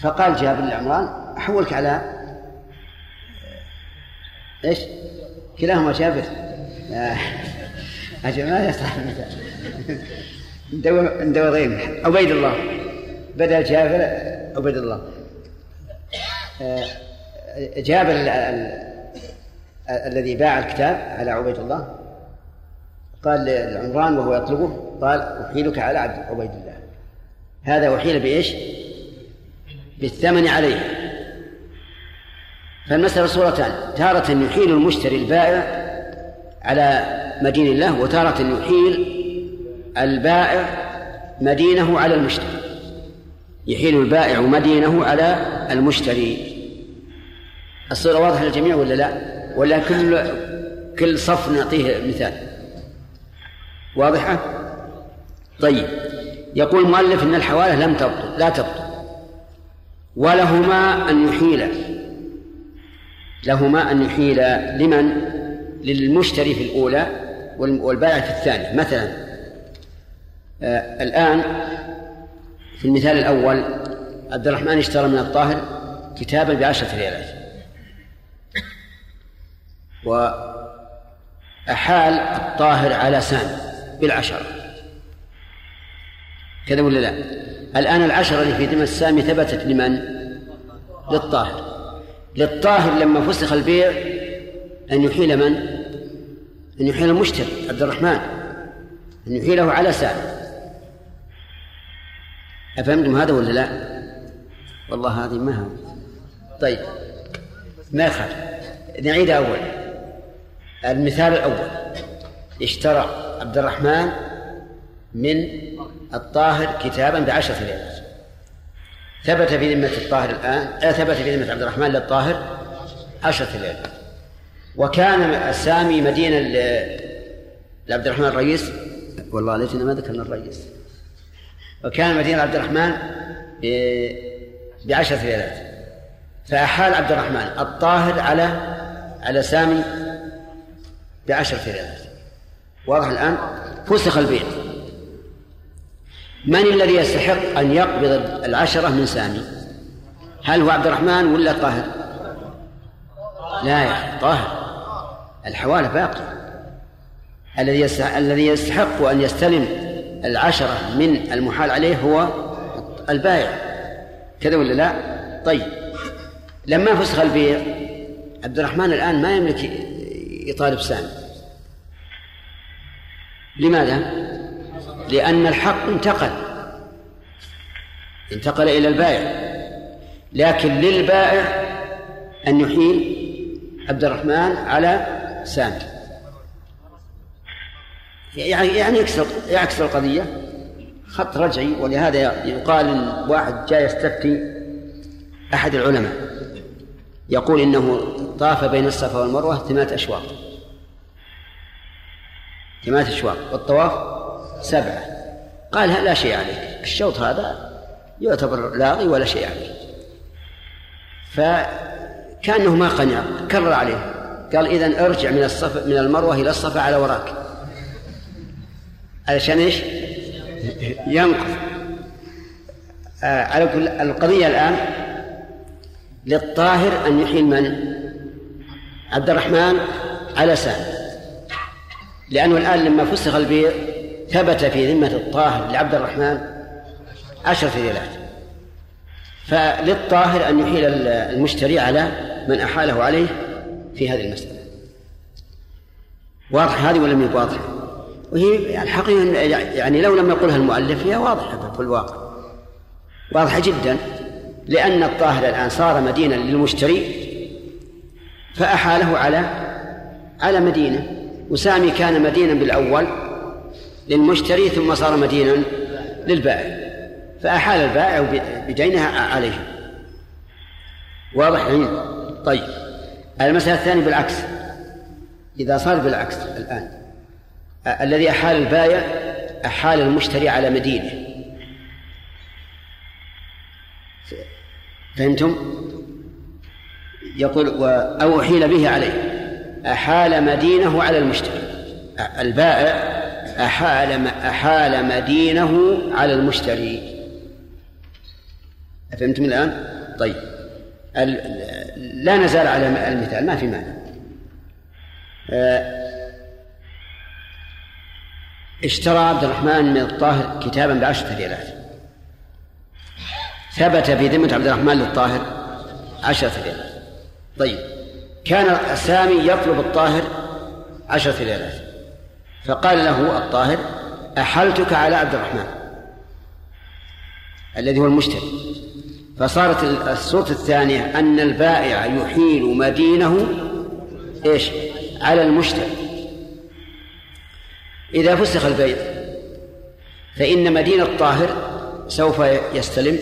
فقال جابر لعمران أحولك على آه، إيش؟ كلاهما جابر أجل ما يصلح. ندور ندور غيره عبيد الله. بدل جابر عبيد الله. آه، جابر الذي باع الكتاب على عبيد الله قال لعمران وهو يطلبه قال أحيلك على عبد عبيد الله هذا أحيل بإيش؟ بالثمن عليه فالمسألة صورتان تارة يحيل المشتري البائع على مدين الله وتارة يحيل البائع مدينه على المشتري يحيل البائع مدينه على المشتري الصورة واضحة للجميع ولا لا؟ ولا كل كل صف نعطيه مثال واضحة؟ طيب. يقول المؤلف إن الحواله لم تبطل لا تبطل. ولهما أن يحيل. لهما أن يحيل لمن؟ للمشتري في الأولى والبائع في الثانية. مثلا آه الآن في المثال الأول عبد الرحمن اشترى من الطاهر كتابا بعشرة ريالات. وأحال الطاهر على سام بالعشرة. كذا ولا لا؟ الآن العشرة اللي في ذمة السامي ثبتت لمن؟ للطاهر للطاهر لما فسخ البيع أن يحيل من؟ أن يحيل المشتري عبد الرحمن أن يحيله على سعد أفهمتم هذا ولا لا؟ والله هذه ما هذه طيب ما يخالف نعيد أول المثال الأول اشترى عبد الرحمن من الطاهر كتابا بعشرة ليالات ثبت في ذمة الطاهر الآن آه ثبت في ذمة عبد الرحمن للطاهر عشرة ليالات وكان سامي مدينة لعبد الرحمن الرئيس والله ليتنا ما ذكرنا الرئيس. وكان مدينة عبد الرحمن بعشرة ليالات فأحال عبد الرحمن الطاهر على على سامي بعشرة ليالات واضح الآن؟ فسخ البيع من الذي يستحق أن يقبض العشرة من سامي؟ هل هو عبد الرحمن ولا طاهر؟ لا يا طاهر. الحوالة باقي الذي الذي يستحق أن يستلم العشرة من المحال عليه هو البائع. كذا ولا لا؟ طيب. لما فسخ البيع عبد الرحمن الآن ما يملك يطالب سامي. لماذا؟ لأن الحق انتقل. انتقل إلى البائع. لكن للبائع أن يحيل عبد الرحمن على سامي يعني يعني يكسر يعكس القضية. خط رجعي. ولهذا يقال واحد جاء يستفتي أحد العلماء. يقول إنه طاف بين الصفا والمروة ثمانية أشواط ثمانية أشواط والطواف سبعة. قال لا شيء عليك. الشوط هذا يعتبر لاغي ولا شيء عليك فكأنه ما قنع كرر عليه. قال إذا ارجع من الصفا من المروة إلى الصفا على وراك. علشان إيش؟ ينقص. آه على كل القضية الآن للطاهر أن يحيل من؟ عبد الرحمن على سام لأنه الآن لما فسخ البيع ثبت في ذمة الطاهر لعبد الرحمن عشرة ريالات فللطاهر أن يحيل المشتري على من أحاله عليه في هذه المسألة. واضح هذه ولا مي واضحة؟ وهي الحقيقة يعني لو لم يقلها المؤلف هي واضحة في الواقع واضحة جدا. لأن الطاهر الآن صار مدينا للمشتري فأحاله على على مدينة. وسامي كان مدينا بالأول. للمشتري ثم صار مدينا للبائع. فأحال البائع بدينها عليه. واضح طيب. المسألة الثانية بالعكس. إذا صار بالعكس الآن الذي أحال البائع أحال المشتري على مدينه. فهمتم؟ يقول أو أحيل به عليه. أحال مدينه على المشتري. البائع أحال أحال مدينه على المشتري. فهمتم الآن؟ طيب. لا نزال على المثال ما في مانع. اشترى عبد الرحمن من الطاهر كتابا بعشرة ريالات. ثبت في ذمة عبد الرحمن للطاهر عشرة ريالات. طيب. كان سامي يطلب الطاهر عشرة ريالات. فقال له الطاهر أحلتك على عبد الرحمن الذي هو المشتري فصارت الصورة الثانية أن البائع يحيل مدينه إيش؟ على المشتري إذا فسخ البيع فإن مدينة الطاهر سوف يستلم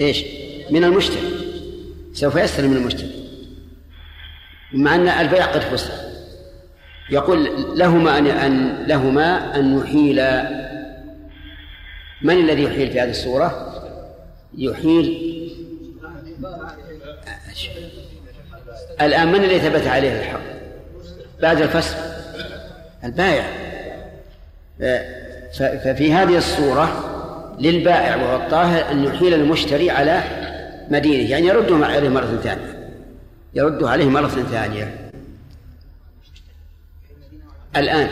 إيش؟ من المشتري سوف يستلم من المشتري مع أن البيع قد فسخ. يقول لهما أن أن لهما أن يحيل. من الذي يحيل في هذه الصورة؟ يحيل. الآن من الذي ثبت عليه الحق؟ بعد الفسخ البائع. ففي هذه الصورة للبائع وهو الطاهر أن يحيل المشتري على مدينة يعني يرده عليه مرة ثانية. يرده عليه مرة ثانية. الآن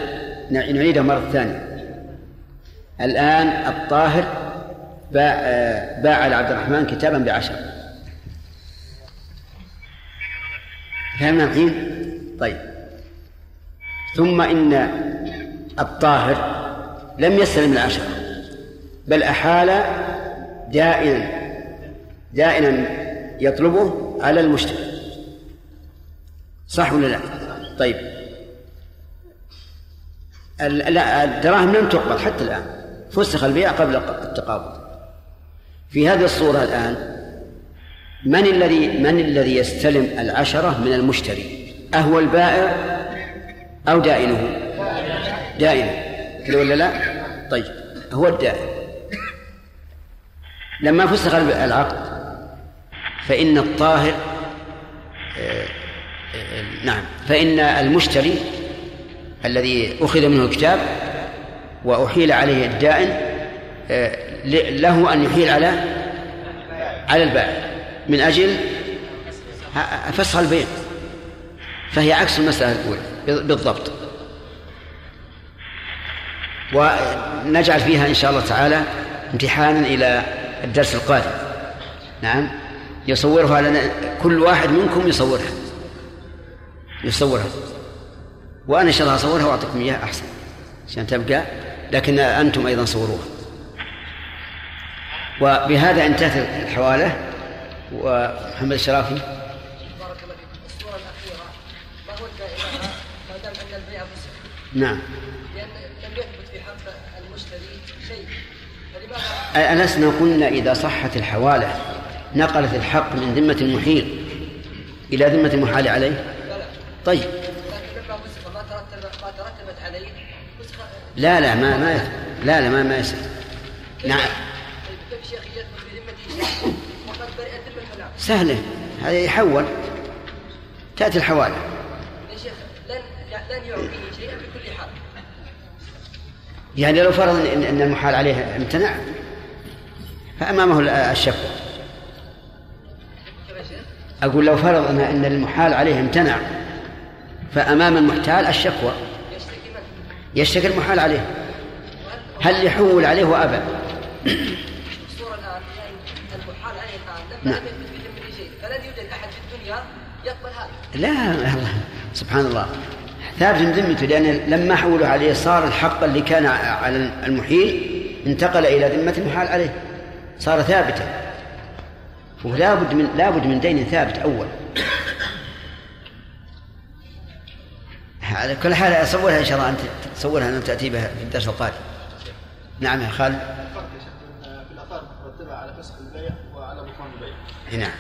نعيدها مرة ثانية. الآن الطاهر باع باع لعبد الرحمن كتابا بعشرة فهمنا الحين؟ طيب. ثم إن الطاهر لم يستلم العشرة بل أحال دائنا دائنا يطلبه على المشتري. صح ولا لا؟ طيب. الدراهم لم تقبل حتى الآن فسخ البيع قبل التقابض في هذه الصورة الآن من الذي من الذي يستلم العشرة من المشتري؟ أهو البائع أو دائنه؟ دائنه كذا ولا لا؟ طيب هو الدائن لما فسخ العقد فإن الطاهر آه، آه، نعم فإن المشتري الذي أخذ منه الكتاب وأحيل عليه الدائن آه، له أن يحيل على على البائع من أجل فسخ البيع. فهي عكس المسألة الأولى بالضبط. ونجعل فيها إن شاء الله تعالى امتحانا إلى الدرس القادم. نعم. يصورها لنا كل واحد منكم يصورها. يصورها. وأنا إن شاء الله أصورها وأعطيكم إياها أحسن عشان تبقى لكن أنتم أيضا صوروها. وبهذا انتهت الحوالة. ومحمد الشرافي. بارك الله فيكم الصورة الأخيرة ما هو الدائرة ما دام أن البيع فسخ نعم. لأن لم يثبت في حق المشتري شيء فلماذا ألسنا قلنا إذا صحت الحوالة نقلت الحق من ذمة المحيل إلى ذمة المحال عليه؟ طيب لكن لما فسخ ما ترتب ما ترتبت عليه فسخ لا لا ما ما. لا لا ما ما يثبت نعم. سهلة. هذا يحول. تأتي الحوالة يا شيخ لن لن يعطيه شيئا في كل حال يعني لو فرض إن المحال عليه امتنع فأمامه ال- الشكوى كيف يا شيخ؟ أقول لو فرض أن المحال عليه امتنع فأمام المحتال الشكوى. يشتكي المحال عليه. هل يحول عليه وأبى؟ فلن يوجد أحد في الدنيا يقبل هذا لا. الله سبحان الله. ثابت من ذمته لأن لما حولوا عليه صار الحق اللي كان على المحيل انتقل إلى ذمة المحال عليه. صار ثابتا. ولا بد من لا بد من دين ثابت أول. على كل حال أصورها إن شاء الله أنت تصورها أن تأتي بها في الدرس القادم. نعم يا خالد. مترتبه على فسخ البيع وعلى بطلان البيع. نعم.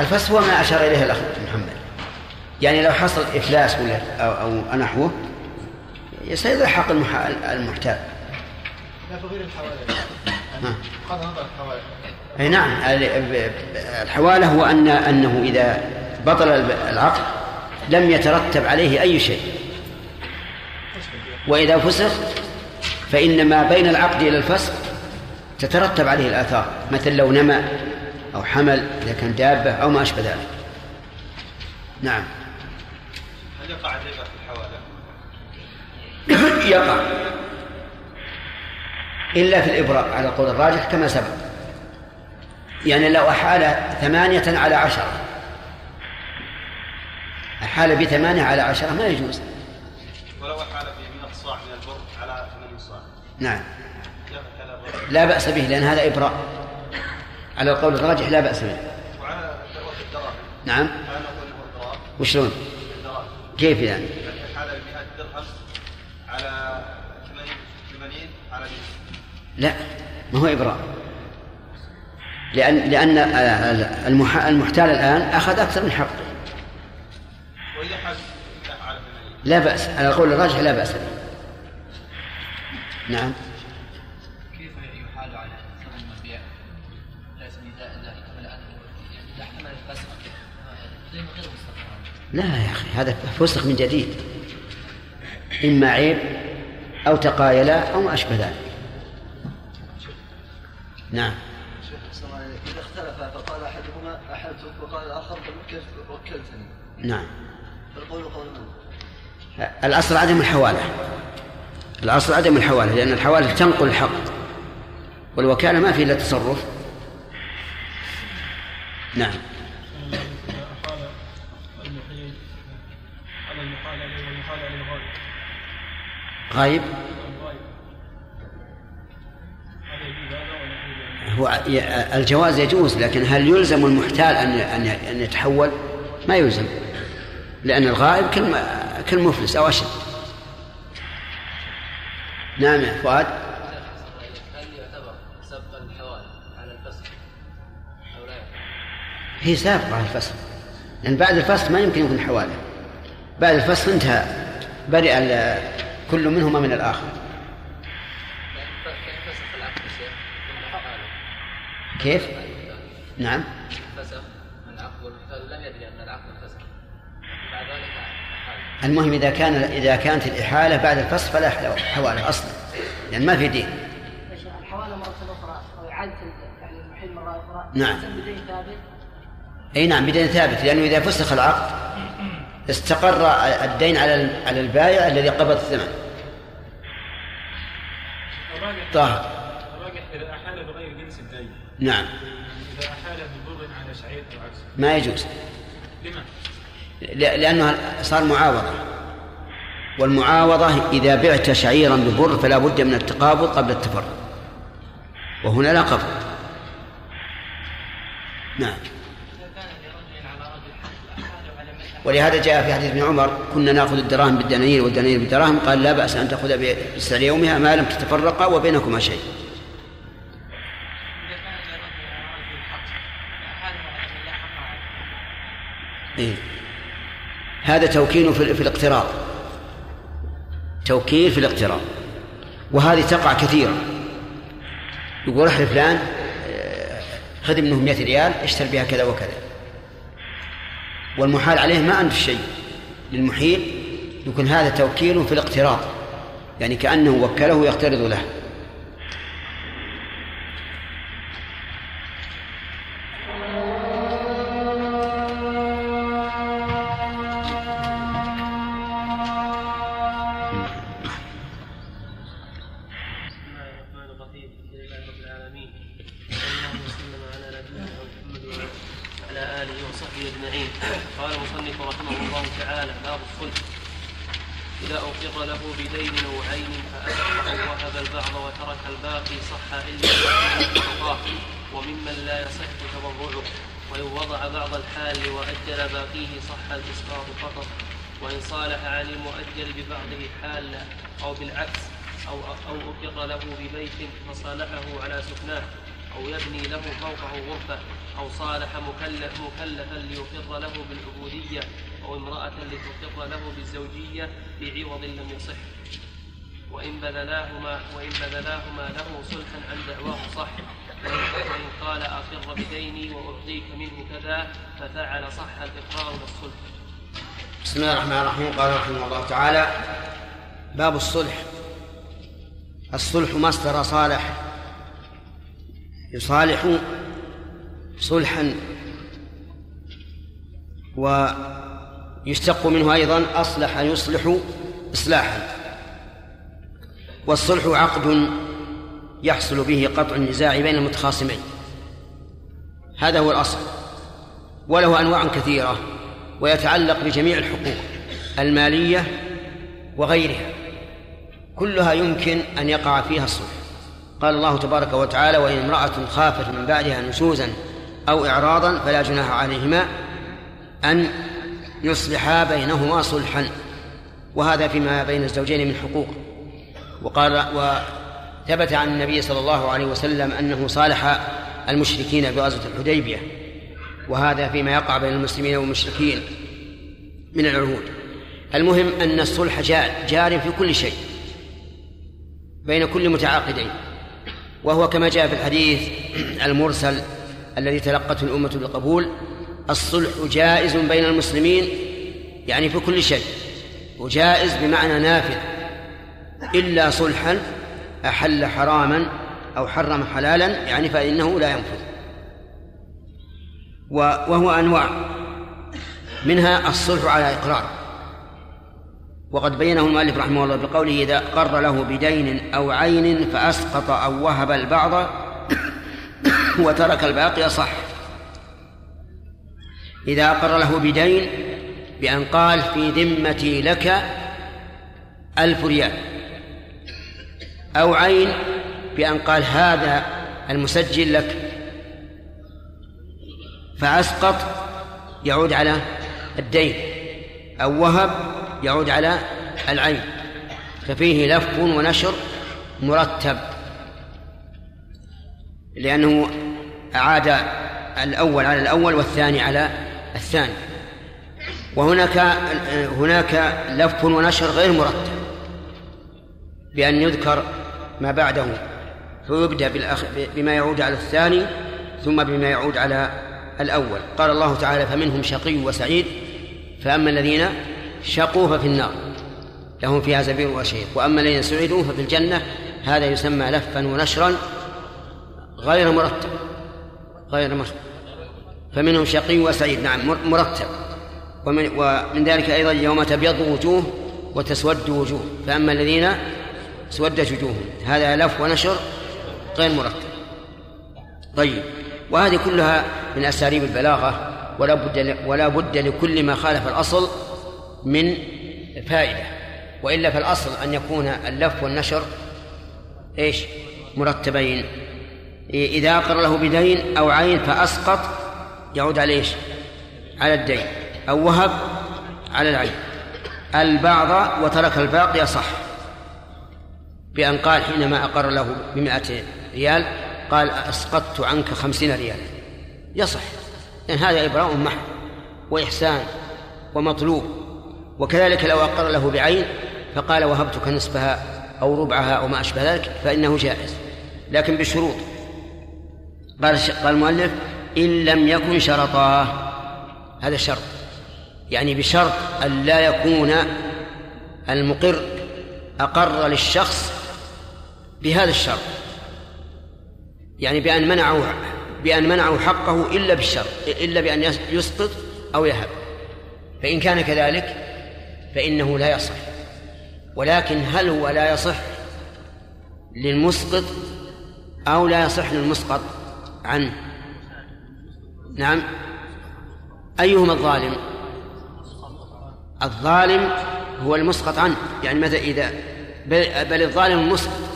الفسخ هو ما أشار إليه الأخ محمد. يعني لو حصل إفلاس ولا أو, أو نحوه سيضيع حق المح- المحتال. لا في غير الحوالي ها. بغض النظر الحوالي أي نعم. ال- الحوالة هو أن أنه إذا بطل العقد لم يترتب عليه أي شيء. وإذا فسخ فإن ما بين العقد إلى الفسخ تترتب عليه الآثار مثل لو نمى أو حمل إذا كان دابة أو ما أشبه ذلك. نعم. هل يقع الربا في الحوالة؟ يقع. إلا في الإبراء على القول الراجح كما سبق. يعني لو أحال ثمانية على عشرة أحال بثمانية على عشرة ما يجوز. ولو حال في 100 صاع من البر على 8 صاع. نعم. لا بأس به لأن هذا إبراء. على القول الراجح لا بأس به. وعلى الدراهم نعم؟ وشلون؟ كيف يعني؟ 100 درهم على 80 80 على 100 لا ما هو إبراء. لأن لأن المح- المحتال الآن أخذ أكثر من حقه. لا بأس على القول الراجح لا بأس به. نعم. كيف يحال على المبيع بل انه اذا احتمل لا يا أخي هذا فسخ من جديد. إما عيب أو تقايلا أو ما أشبه ذلك. نعم. إذا اختلف فقال أحدهما أحلتك وقال الآخر وكلتني نعم. قول؟ الأصل عدم الحوالة الأصل عدم الحوالة لأن الحوالة تنقل الحق. والوكالة ما في إلا تصرف نعم. غايب. هو الجواز يجوز لكن هل يلزم المحتال أن أن يتحول؟ ما يلزم. لأن الغائب كالم... كالمفلس أو أشد. نعم يا فؤاد؟ هي سابقة على الفصل. لأن بعد الفصل ما يمكن يكون حواله بعد الفصل انتهى. برئ كل منهما من الآخر. كيف؟ نعم. المهم إذا كان إذا كانت الإحالة بعد الفصل فلا حواله أصلا لأن ما في دين. الحواله مرة أخرى أو إعادة يعني المحل مرة أخرى. نعم. بدين ثابت؟ أي نعم بدين ثابت لأنه إذا فسخ العقد استقر الدين على على البائع الذي قبض الثمن. الراجح إذا أحال بغير جنس الدين نعم. إذا أحال ببر على شعير أو عكسه. ما يجوز. لما؟ لأنه صار معاوضة. والمعاوضة إذا بعت شعيرا ببر فلا بد من التقابض قبل التفرق. وهنا لا قبض نعم. ولهذا جاء في حديث ابن عمر كنا نأخذ الدراهم بالدنانير والدنانير بالدراهم قال لا بأس أن تأخذ بسعر يومها ما لم تتفرقا وبينكما شيء. إيه؟ هذا توكيل في, الاقتراض توكيل في الاقتراض وهذه تقع كثيرا يقول احلف فلان آه، خذ منه 100 ريال اشتر بها كذا وكذا. والمحال عليه ما عنده شيء. للمحيل يكون هذا توكيل في الاقتراض يعني كأنه وكله يقترض له. الاسقاط فقط وإن صالح عن المؤجل ببعضه حال أو بالعكس أو أو أقر له ببيت فصالحه على سكناه أو يبني له فوقه غرفة أو صالح مكلف مكلفا ليقر له بالعبودية أو امرأة لتقر له بالزوجية بعوض لم يصح. وإن بذلاهما وإن بذلاهما له صلحا عن دعواه صح. وإن قال أقر بديني وأعطيك منه كذا ففعل صح الإقرار والصلح. بسم الله الرحمن الرحيم. قال رحمه الله تعالى باب الصلح. الصلح مصدر صالح. يصالح صلحا. ويشتق منه أيضا أصلح يصلح إصلاحا. والصلح عقد يحصل به قطع النزاع بين المتخاصمين. هذا هو الأصل. وله أنواع كثيرة ويتعلق بجميع الحقوق المالية وغيرها. كلها يمكن أن يقع فيها الصلح. قال الله تبارك وتعالى وإن امرأة خافت من بعدها نشوزا أو إعراضا فلا جناح عليهما أن يصلحا بينهما صلحا. وهذا فيما بين الزوجين من حقوق. وقال وثبت عن النبي صلى الله عليه وسلم أنه صالح المشركين بغزوة الحديبية وهذا فيما يقع بين المسلمين والمشركين من العهود. المهم أن الصلح جار في كل شيء بين كل متعاقدين وهو كما جاء في الحديث المرسل الذي تلقته الأمة بالقبول الصلح جائز بين المسلمين يعني في كل شيء وجائز بمعنى نافذ إلا صلحا أحل حراما أو حرم حلالا يعني فإنه لا ينفذ. وهو أنواع. منها الصلح على إقرار. وقد بينه المؤلف رحمه الله بقوله إذا قر له بدين أو عين فأسقط أو وهب البعض وترك الباقي صح. إذا أقر له بدين بأن قال في ذمتي لك ألف ريال. أو عين بأن قال هذا المسجل لك. فأسقط يعود على الدين أو وهب يعود على العين. ففيه لف ونشر مرتب لأنه أعاد الأول على الأول والثاني على الثاني. وهناك هناك لف ونشر غير مرتب بأن يذكر ما بعده فيبدأ بالأخ... بما يعود على الثاني ثم بما يعود على الأول. قال الله تعالى فمنهم شقي وسعيد فأما الذين شقوا ففي النار لهم فيها زبير وشهيق. وأما الذين سعدوا ففي الجنة هذا يسمى لفا ونشرا غير مرتب غير مرتب. فمنهم شقي وسعيد نعم مرتب. ومن, ومن ذلك أيضا يوم تبيض وجوه وتسود وجوه. فأما الذين اسودت وجوههم هذا لف ونشر غير مرتب. طيب. وهذه كلها من أساليب البلاغة ولا بد ولا بد لكل ما خالف الأصل من فائدة. وإلا فالأصل أن يكون اللف والنشر إيش؟ مرتبين. إذا أقر له بدين أو عين فأسقط يعود على إيش؟ على الدين. أو وهب على العين. البعض وترك الباقي صح بأن قال حينما أقر له بمائة ريال قال أسقطت عنك خمسين ريال يصح. لأن هذا إبراء محض وإحسان ومطلوب. وكذلك لو أقر له بعين فقال وهبتك نصفها أو ربعها أو ما أشبه ذلك فإنه جائز. لكن بشروط. قال قال المؤلف إن لم يكن شرطاه هذا شرط. يعني بشرط أن لا يكون المقر أقر للشخص بهذا الشرط يعني بأن منعوا بأن منعوا حقه إلا بالشرط إلا بأن يسقط أو يهب. فإن كان كذلك فإنه لا يصح. ولكن هل هو لا يصح للمسقط أو لا يصح للمسقط عنه؟ نعم. أيهما الظالم؟ الظالم هو المسقط عنه. يعني متى إذا بل الظالم المسقط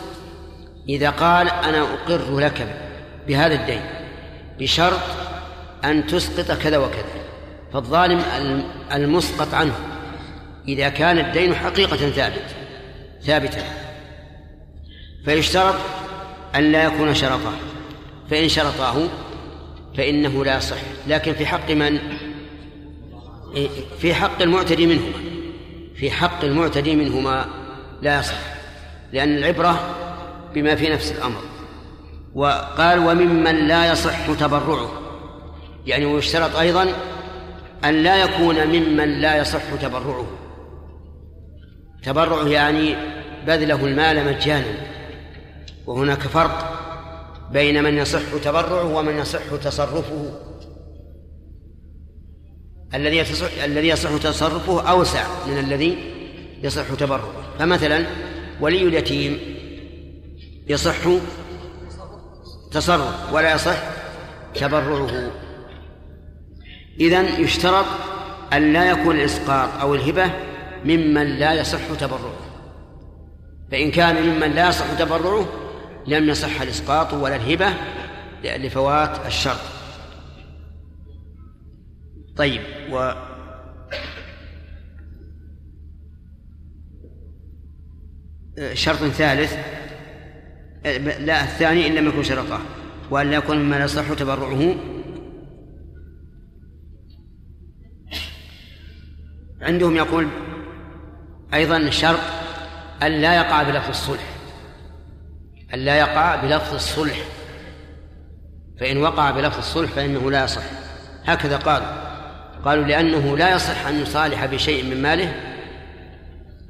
إذا قال أنا أقر لك بهذا الدين بشرط أن تسقط كذا وكذا فالظالم المسقط عنه. إذا كان الدين حقيقة ثابت ثابتا فيشترط أن لا يكون شرطا. فإن شرطاه فإنه لا يصح لكن في حق من؟ في حق المعتدي منهما. في حق المعتدي منهما لا يصح. لأن العبرة بما في نفس الأمر. وقال وممن لا يصح تبرعه. يعني ويشترط أيضا أن لا يكون ممن لا يصح تبرعه. تبرعه يعني بذله المال مجانا. وهناك فرق بين من يصح تبرعه ومن يصح تصرفه. الذي يصح الذي يصح تصرفه أوسع من الذي يصح تبرعه. فمثلا ولي اليتيم يصح تصرف ولا يصح تبرعه إذن يشترط أن لا يكون الإسقاط أو الهبة ممن لا يصح تبرعه فإن كان ممن لا يصح تبرعه لم يصح الإسقاط ولا الهبة لفوات الشرط. طيب و شرط ثالث لا الثاني إن لم يكن شرطه وأن لا يكون مما يصح تبرعه. عندهم يقول أيضا شرط أن لا يقع بلفظ الصلح أن لا يقع بلفظ الصلح. فإن وقع بلفظ الصلح فإنه لا يصح. هكذا قالوا. قالوا لأنه لا يصح أن يصالح بشيء من ماله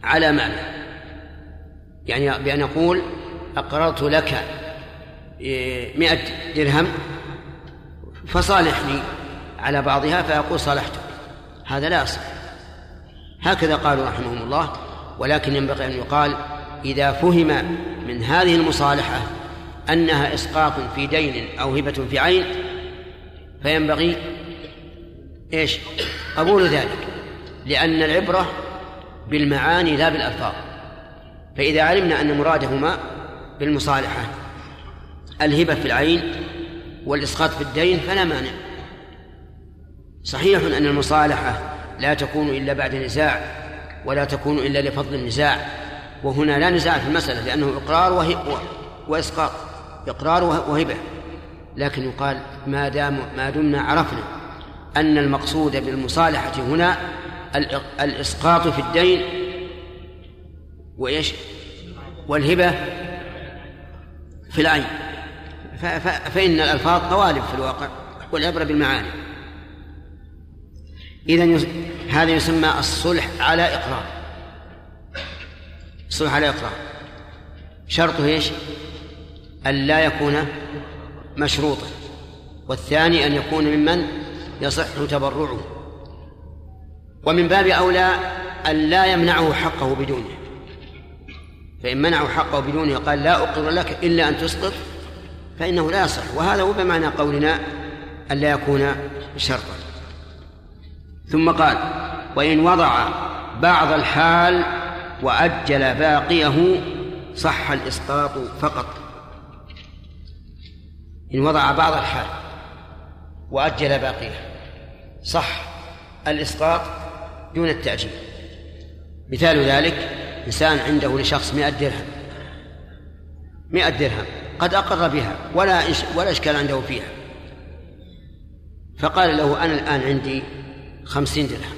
على ماله. يعني بأن يقول أقررت لك مئة درهم فصالحني على بعضها فيقول صالحتك هذا لا يصح هكذا قالوا رحمهم الله ولكن ينبغي أن يقال إذا فهم من هذه المصالحة أنها إسقاط في دين أو هبة في عين فينبغي إيش؟ قبول ذلك لأن العبرة بالمعاني لا بالألفاظ. فإذا علمنا أن مرادهما بالمصالحة. الهبة في العين والإسقاط في الدين فلا مانع. صحيح أن المصالحة لا تكون إلا بعد نزاع ولا تكون إلا لفضل النزاع وهنا لا نزاع في المسألة لأنه إقرار وهي وإسقاط إقرار وهبة. لكن يقال ما دام ما دمنا عرفنا أن المقصود بالمصالحة هنا الإسقاط في الدين وإيش؟ والهبة في العين. فإن الألفاظ قوالب في الواقع والعبرة بالمعاني. إذا هذا يسمى الصلح على إقرار. الصلح على إقرار. شرطه إيش؟ أن لا يكون مشروطا. والثاني أن يكون ممن يصح تبرعه. ومن باب أولى أن لا يمنعه حقه بدونه. فإن منعه حقه بدونه قال لا أقر لك إلا أن تسقط فإنه لا يصح. وهذا هو بمعنى قولنا أن لا يكون شرطا ثم قال وإن وضع بعض الحال وأجل باقيه صح الإسقاط فقط. إن وضع بعض الحال وأجل باقيه صح الإسقاط دون التأجيل. مثال ذلك إنسان عنده لشخص مئة درهم. مئة درهم. قد أقر بها ولا ولا إشكال عنده فيها. فقال له أنا الآن عندي خمسين درهم.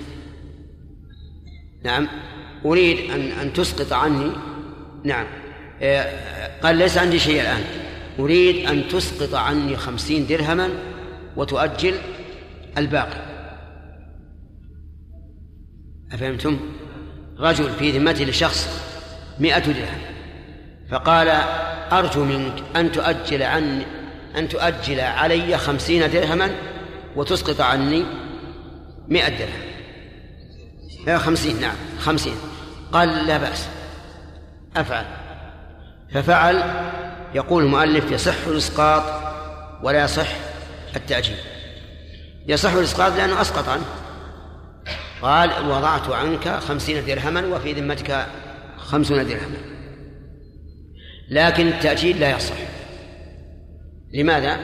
نعم. أريد أن أن تسقط عني. نعم. آه، قال ليس عندي شيء الآن. أريد أن تسقط عني خمسين درهما وتؤجل الباقي. أفهمتم؟ رجل في ذمته لشخص مئة درهم. فقال أرجو منك أن تؤجل عني أن تؤجل علي خمسين درهما وتسقط عني مئة درهم. لا خمسين نعم خمسين. قال لا بأس. أفعل. ففعل يقول المؤلف يصح الإسقاط ولا يصح التأجيل. يصح الإسقاط لأنه أسقط عنه. قال وضعت عنك خمسين درهما وفي ذمتك خمسون درهما. لكن التأجيل لا يصح. لماذا؟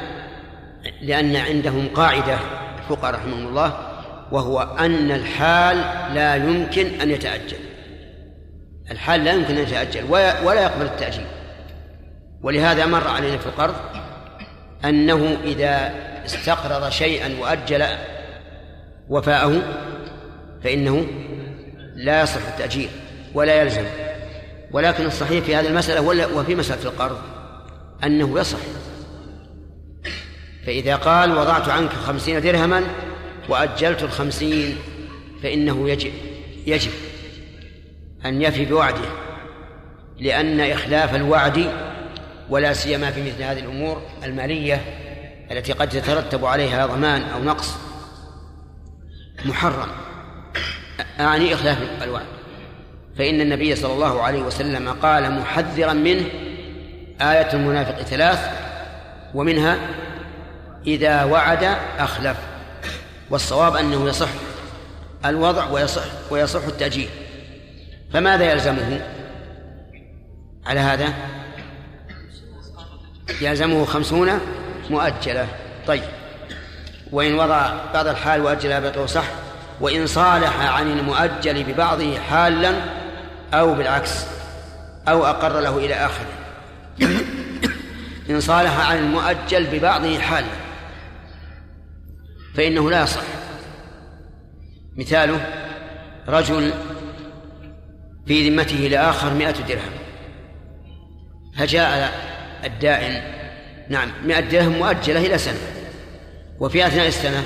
لأن عندهم قاعدة الفقهاء رحمهم الله وهو أن الحال لا يمكن أن يتأجل. الحال لا يمكن أن يتأجل ولا يقبل التأجيل. ولهذا مر علينا في القرض أنه إذا استقرض شيئا وأجل وفاءه فإنه لا يصح التأجيل ولا يلزم. ولكن الصحيح في هذه المسألة وفي مسألة القرض أنه يصح. فإذا قال وضعت عنك خمسين درهما وأجلت الخمسين فإنه يجب يجب أن يفي بوعده لأن إخلاف الوعد ولا سيما في مثل هذه الأمور المالية التي قد يترتب عليها ضمان أو نقص محرم. أعني إخلاف الوعد فإن النبي صلى الله عليه وسلم قال محذرا منه آية المنافق ثلاث ومنها إذا وعد أخلف والصواب أنه يصح الوضع ويصح ويصح التأجيل. فماذا يلزمه؟ على هذا؟ يلزمه خمسون مؤجلة. طيب. وإن وضع بعض الحال وأجل بقيه صح وإن صالح عن المؤجل ببعضه حالا أو بالعكس أو أقر له إلى آخره. إن صالح عن المؤجل ببعضه حالا فإنه لا يصح. مثاله رجل في ذمته لآخر مئة درهم. فجاء الدائن نعم مئة درهم مؤجلة إلى سنة وفي أثناء السنة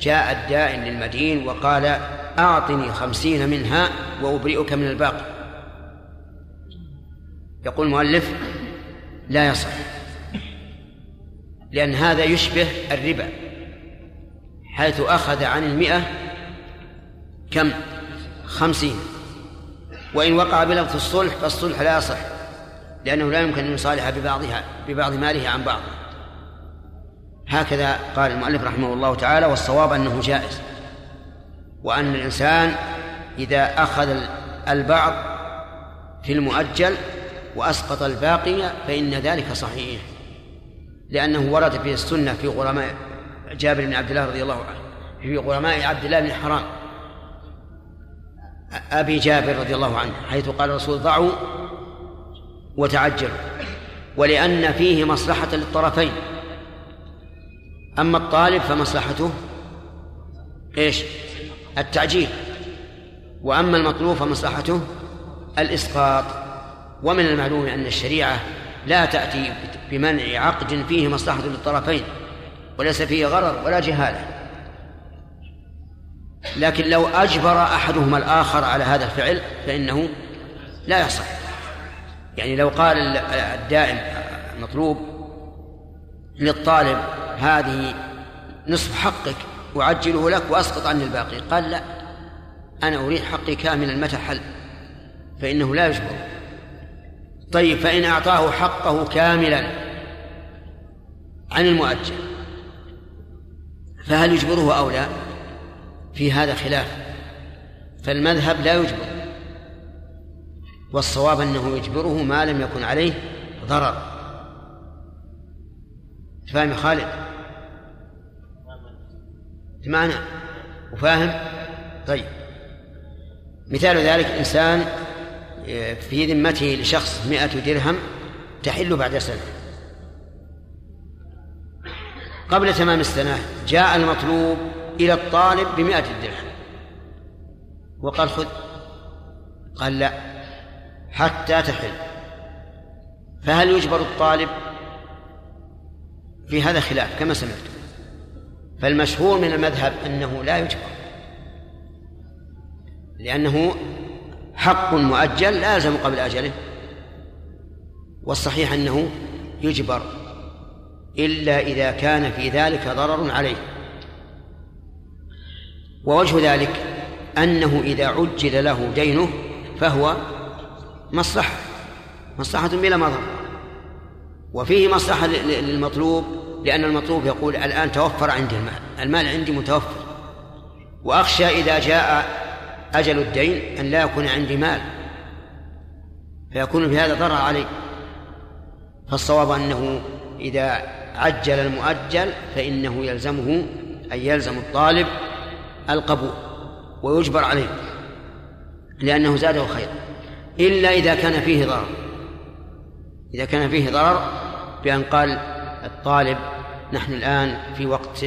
جاء الدائن للمدين وقال أعطني خمسين منها وأبرئك من الباقي. يقول المؤلف لا يصح لأن هذا يشبه الربا حيث أخذ عن المئة كم؟ خمسين. وإن وقع بلفظ الصلح فالصلح لا يصح لأنه لا يمكن أن يصالح ببعضها ببعض ماله عن بعض. هكذا قال المؤلف رحمه الله تعالى والصواب أنه جائز وأن الإنسان إذا أخذ البعض في المؤجل وأسقط الباقي فإن ذلك صحيح لأنه ورد في السنة في غرماء جابر بن عبد الله رضي الله عنه في غرماء عبد الله بن حرام أبي جابر رضي الله عنه حيث قال الرسول ضعوا وتعجلوا ولأن فيه مصلحة للطرفين أما الطالب فمصلحته إيش؟ التعجيل. وأما المطلوب فمصلحته الإسقاط. ومن المعلوم أن الشريعة لا تأتي بمنع عقد فيه مصلحة للطرفين وليس فيه غرر ولا جهالة لكن لو أجبر أحدهما الآخر على هذا الفعل فإنه لا يصح يعني لو قال الدائم المطلوب للطالب هذه نصف حقك أعجله لك وأسقط عني الباقي. قال لا أنا أريد حقي كاملا متى حل فإنه لا يجبر. طيب فإن أعطاه حقه كاملا عن المؤجل فهل يجبره أو لا؟ في هذا خلاف. فالمذهب لا يجبر والصواب أنه يجبره ما لم يكن عليه ضرر. فاهم يا خالد؟ معنا وفاهم؟ طيب. مثال ذلك إنسان في ذمته لشخص مئة درهم تحل بعد سنة. قبل تمام السنة جاء المطلوب إلى الطالب بمئة درهم. وقال خذ. قال لا حتى تحل. فهل يجبر الطالب في هذا خلاف كما سمعت. فالمشهور من المذهب أنه لا يجبر. لأنه حق مؤجل لا يلزم قبل أجله. والصحيح أنه يجبر إلا إذا كان في ذلك ضرر عليه. ووجه ذلك أنه إذا عجل له دينه فهو مصلحة مصلحة بلا مضر. وفيه مصلحة للمطلوب لأن المطلوب يقول الآن توفر عندي المال المال عندي متوفر. وأخشى إذا جاء أجل الدين أن لا يكون عندي مال فيكون في هذا ضرر علي. فالصواب أنه إذا عجل المؤجل فإنه يلزمه أن يلزم الطالب القبول ويجبر عليه لأنه زاده خيرا إلا إذا كان فيه ضرر. إذا كان فيه ضرر بأن قال الطالب نحن الآن في وقت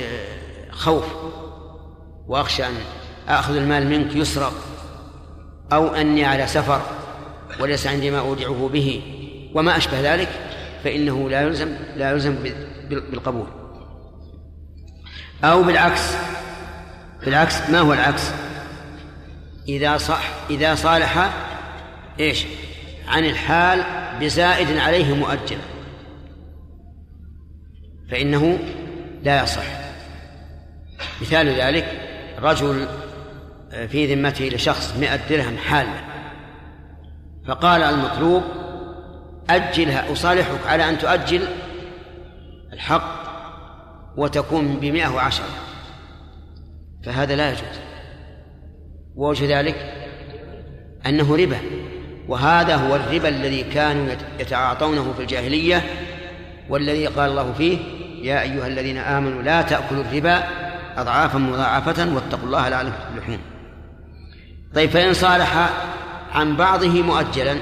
خوف. وأخشى أن آخذ المال منك يسرق أو أني على سفر وليس عندي ما أودعه به. وما أشبه ذلك فإنه لا يلزم لا يلزم بالقبول. أو بالعكس بالعكس ما هو العكس؟ إذا صح إذا صالح إيش؟ عن الحال بزائد عليه مؤجلا فإنه لا يصح. مثال ذلك رجل في ذمته لشخص مئة درهم حالة فقال المطلوب أجلها أصالحك على أن تؤجل الحق وتكون بمئة وعشرة. فهذا لا يجوز. ووجه ذلك أنه ربا. وهذا هو الربا الذي كانوا يتعاطونه في الجاهلية والذي قال الله فيه يا أيها الذين آمنوا لا تأكلوا الربا أضعافا مضاعفة واتقوا الله لعلكم تفلحون. طيب فإن صالح عن بعضه مؤجلا.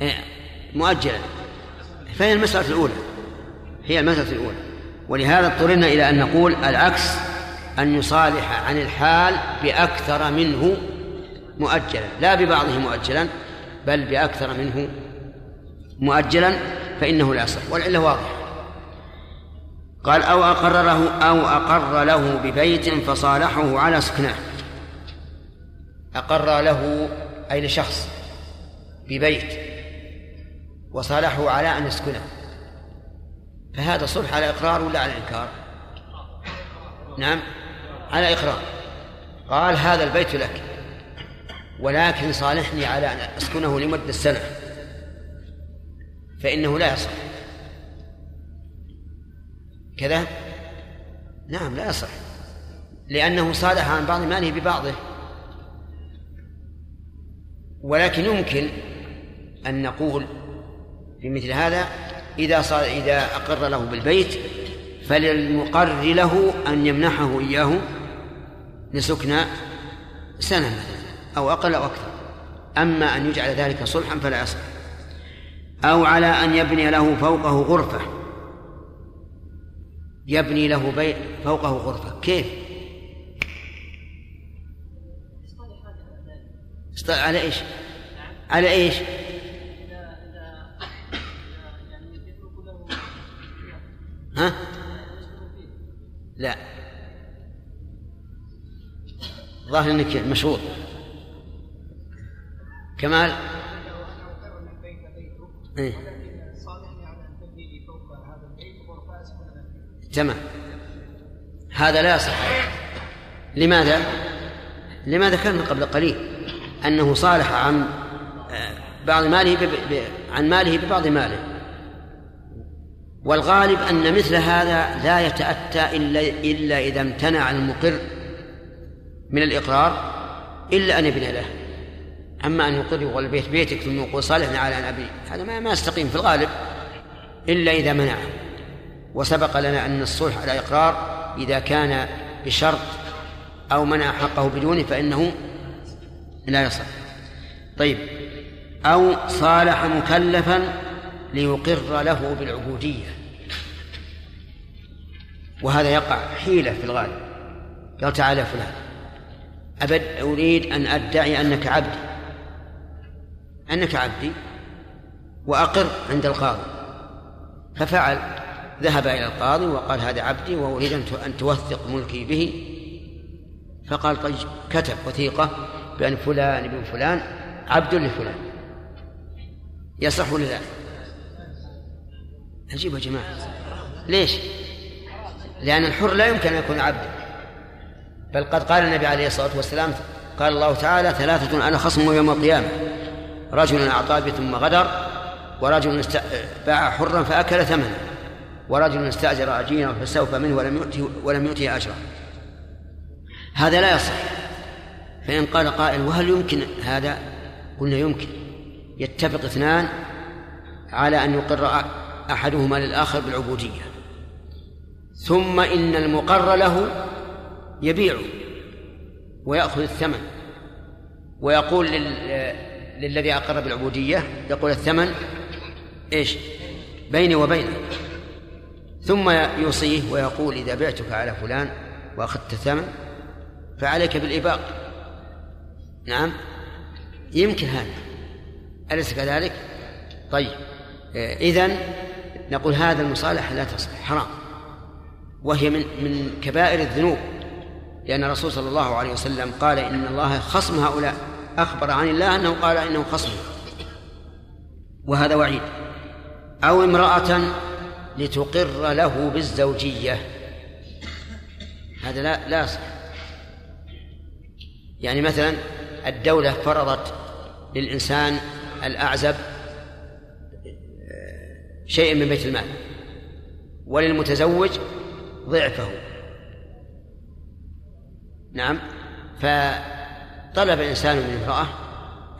إيه، مؤجلا. فهي المسألة الأولى هي المسألة الأولى. ولهذا اضطررنا إلى أن نقول العكس أن يصالح عن الحال بأكثر منه مؤجلا لا ببعضه مؤجلا. بل بأكثر منه مؤجلا فإنه لا يصح. والعلة واضحة. قال أو أقر له أو أقر له ببيت فصالحه على سكنه أقر له أي لشخص ببيت وصالحه على أن يسكنه. فهذا صلح على إقرار ولا على إنكار؟ نعم على إقرار. قال هذا البيت لك. ولكن صالحني على أن أسكنه لمدة سنة. فإنه لا يصح. كذا؟ نعم لا يصح. لأنه صالح عن بعض ماله ببعضه. ولكن يمكن أن نقول في مثل هذا إذا صار إذا أقر له بالبيت فللمقر له أن يمنحه إياه لسكن سنة مثلا. أو أقل أو أكثر أما أن يجعل ذلك صلحا فلا يصح أو على أن يبني له فوقه غرفة يبني له بيت فوقه غرفة كيف؟ على إيش؟ على إيش؟ ها؟ لا ظاهر إنك مشروط كمال؟ إيه؟ تمام هذا لا يصح. لماذا؟ لما ذكرنا قبل قليل أنه صالح عن آه، بعض ماله عن ماله ببعض ماله. والغالب أن مثل هذا لا يتأتى إلا إلا إذا امتنع المقر من الإقرار إلا أن يبني له. أما أن يقر يقول البيت بيتك ثم يقول صالحنا على أن أبني هذا ما ما يستقيم في الغالب. إلا إذا منعه. وسبق لنا أن الصلح على إقرار إذا كان بشرط أو منع حقه بدونه فإنه لا يصح. طيب. أو صالح مكلفا ليقر له بالعبودية. وهذا يقع حيلة في الغالب. قال تعالى فلان. أبد أريد أن أدعي أنك عبدي أنك عبدي وأقر عند القاضي. ففعل ذهب إلى القاضي وقال هذا عبدي وأريد أن توثق ملكي به. فقال طيب كتب وثيقة بأن فلان ابن فلان عبد لفلان. يصح ولا لا؟ عجيب يا جماعة. ليش؟ لأن الحر لا يمكن أن يكون عبدا بل قد قال النبي عليه الصلاة والسلام قال الله تعالى ثلاثة أنا خصم يوم القيامة. رجل أعطى ثم غدر ورجل باع حرا فأكل ثمنه ورجل استأجر أجيرا فاستوفى منه ولم يؤته ولم يؤته أجره. هذا لا يصح. فإن قال قائل وهل يمكن هذا؟ قلنا يمكن. يتفق اثنان على أن يقر أحدهما للآخر بالعبودية. ثم إن المقر له يبيعه ويأخذ الثمن ويقول لل... للذي أقر بالعبودية؟ يقول الثمن إيش؟ بيني وبينك. ثم يوصيه ويقول إذا بعتك على فلان وأخذت الثمن فعليك بالإباق. نعم. يمكن هذا. أليس كذلك؟ طيب. إذن نقول هذا المصالحة لا تصح حرام. وهي من من كبائر الذنوب. لأن الرسول صلى الله عليه وسلم قال إن الله خصم هؤلاء. أخبر عن الله أنه قال إنه خصم. وهذا وعيد. أو امرأة لتقر له بالزوجية. هذا لا لا يصح يعني مثلا الدولة فرضت للإنسان الأعزب شيئا من بيت المال. وللمتزوج ضعفه. نعم. فطلب إنسان من امرأة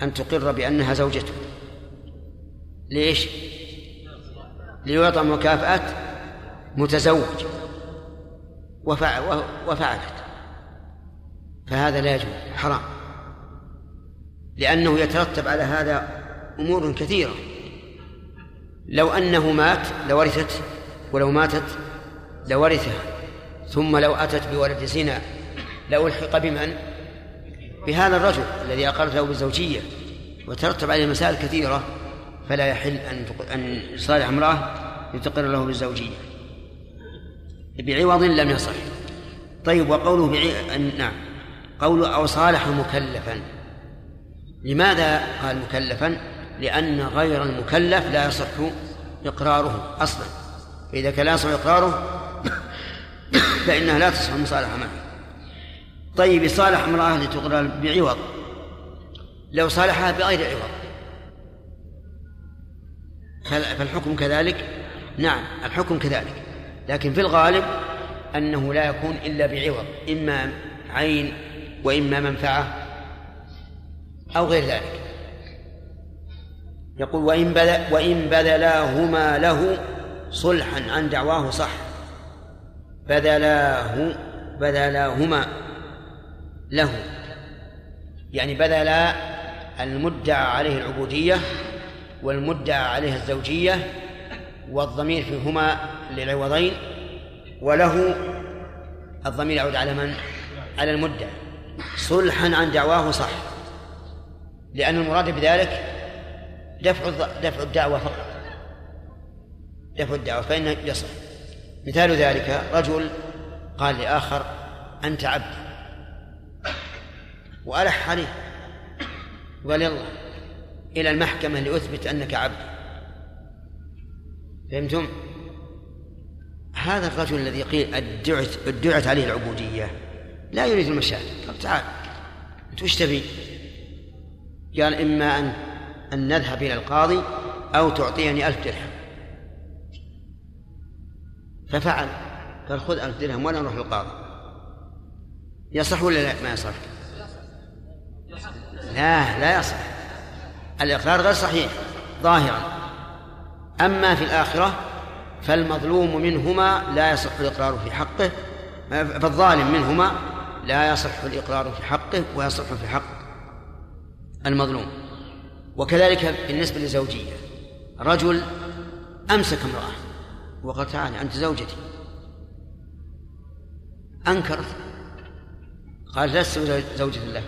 أن تقر بأنها زوجته. ليش؟ ليعطى مكافأة متزوج وفعلت. فهذا لا يجوز حرام. لأنه يترتب على هذا أمور كثيرة. لو أنه مات لورثت ولو ماتت لورثها. ثم لو أتت بولد زنا لألحق بمن؟ بهذا الرجل الذي أقرت له بالزوجية وترتب عليه مسائل كثيرة فلا يحل أن أن يصالح امرأة لتقر له بالزوجية. بعوض لم يصح. طيب وقوله بعي... نعم. قوله أو صالح مكلفا. لماذا قال مكلفا؟ لأن غير المكلف لا يصح إقراره أصلا. فإذا كان لا يصح إقراره فإنها لا تصح المصالحة معه. طيب صالح امرأة لتقرر بعوض. لو صالحها بغير عوض. فالحكم كذلك؟ نعم الحكم كذلك. لكن في الغالب أنه لا يكون إلا بعوض إما عين وإما منفعة أو غير ذلك. يقول وإن بذل وإن بذلاهما له صلحا عن دعواه صح. بذلاه بذلاهما له. يعني بذلا المدعى عليه العبودية والمدعى عليه الزوجية والضمير فيهما للعوضين وله الضمير يعود على من؟ على المدعى. صلحا عن دعواه صح. لأن المراد بذلك دفع دفع الدعوة فقط. دفع الدعوة فإنه يصح. مثال ذلك رجل قال لآخر أنت عبد. وألح عليه. وقال يلا إلى المحكمة لأثبت أنك عبد. فهمتم؟ هذا الرجل الذي قيل ادعت ادعت عليه العبودية لا يريد المشاكل قال تعال أنت وش تبي؟ قال إما أن أن نذهب إلى القاضي أو تعطيني ألف درهم. ففعل. قال خذ ألف درهم ولا نروح للقاضي. يصح ولا لا؟ ما يصح. لا لا يصح. الإقرار غير صحيح ظاهرا. أما في الآخرة فالمظلوم منهما لا يصح الإقرار في حقه فالظالم منهما لا يصح الإقرار في حقه ويصح في حق المظلوم. وكذلك بالنسبة للزوجية رجل أمسك امرأة وقال تعالى أنت زوجتي. أنكرت. قال لست زوجة لك.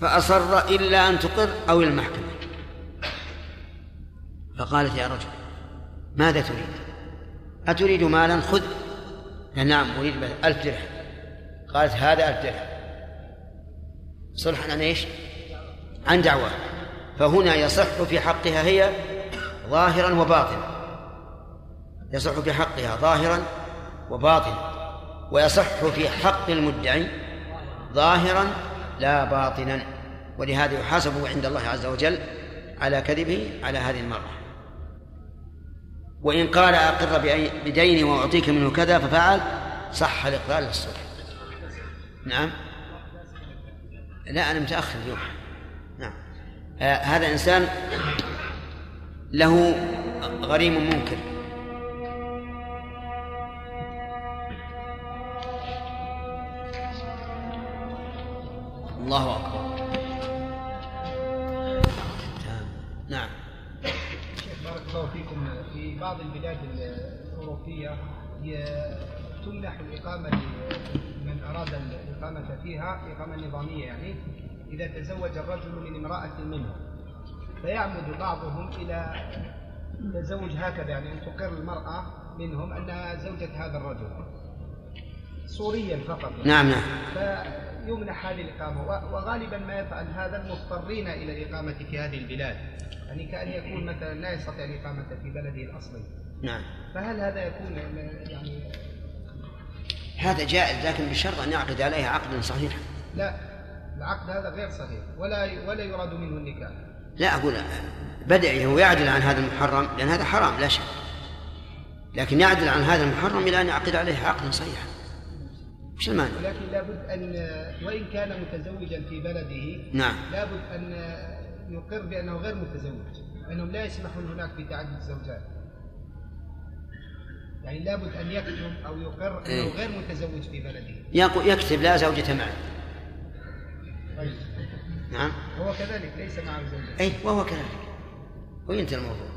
فأصر إلا أن تقر أو المحكمة. فقالت يا رجل ماذا تريد؟ أتريد مالا؟ خذ. نعم أريد ألف درهم. قالت هذا ألف درهم. صلحا عن إيش؟ عن دعواه فهنا يصح في حقها هي ظاهرا وباطنا. يصح في حقها ظاهرا وباطنا. ويصح في حق المدعي ظاهرا لا باطنا ولهذا يحاسب عند الله عز وجل على كذبه على هذه المرأة وإن قال أقر بديني وأعطيك منه كذا ففعل صح الإقرار للصلح نعم. لا أنا متأخر اليوم. نعم. آه هذا إنسان له غريم منكر. الله أكبر. نعم. شيخ بارك الله فيكم. في بعض البلاد الأوروبية تمنح الإقامة لمن أراد الإقامة فيها إقامة نظامية يعني إذا تزوج الرجل من امرأة منهم فيعمد بعضهم إلى التزوج هكذا يعني أن تقر المرأة منهم أنها زوجة هذا الرجل. صوريا فقط. يعني. نعم. نعم فيمنح هذه الإقامة. وغالبا ما يفعل هذا المضطرين إلى الإقامة في هذه البلاد. يعني كأن يكون مثلا لا يستطيع الإقامة في بلده الأصلي. نعم. فهل هذا يكون يعني هذا جائز لكن بشرط أن يعقد عليها عقدا صحيحا. لا العقد هذا غير صحيح. ولا ولا يراد منه النكاح. لا أقول بدأ هو يعدل عن هذا المحرم لأن هذا حرام لا شك. لكن يعدل عن هذا المحرم إلى أن يعقد عليه عقدا صحيحا. المانع؟ ولكن لابد أن وإن كان متزوجا في بلده نعم. لابد أن يقر بأنه غير متزوج أنهم لا يسمحون هناك بتعدد الزوجات. يعني لابد أن يكتب أو يقر أنه إيه؟ غير متزوج في بلده. يكتب لا زوجة معه. طيب. نعم. هو كذلك ليس معه زوجة أي وهو كذلك. وينتهي الموضوع.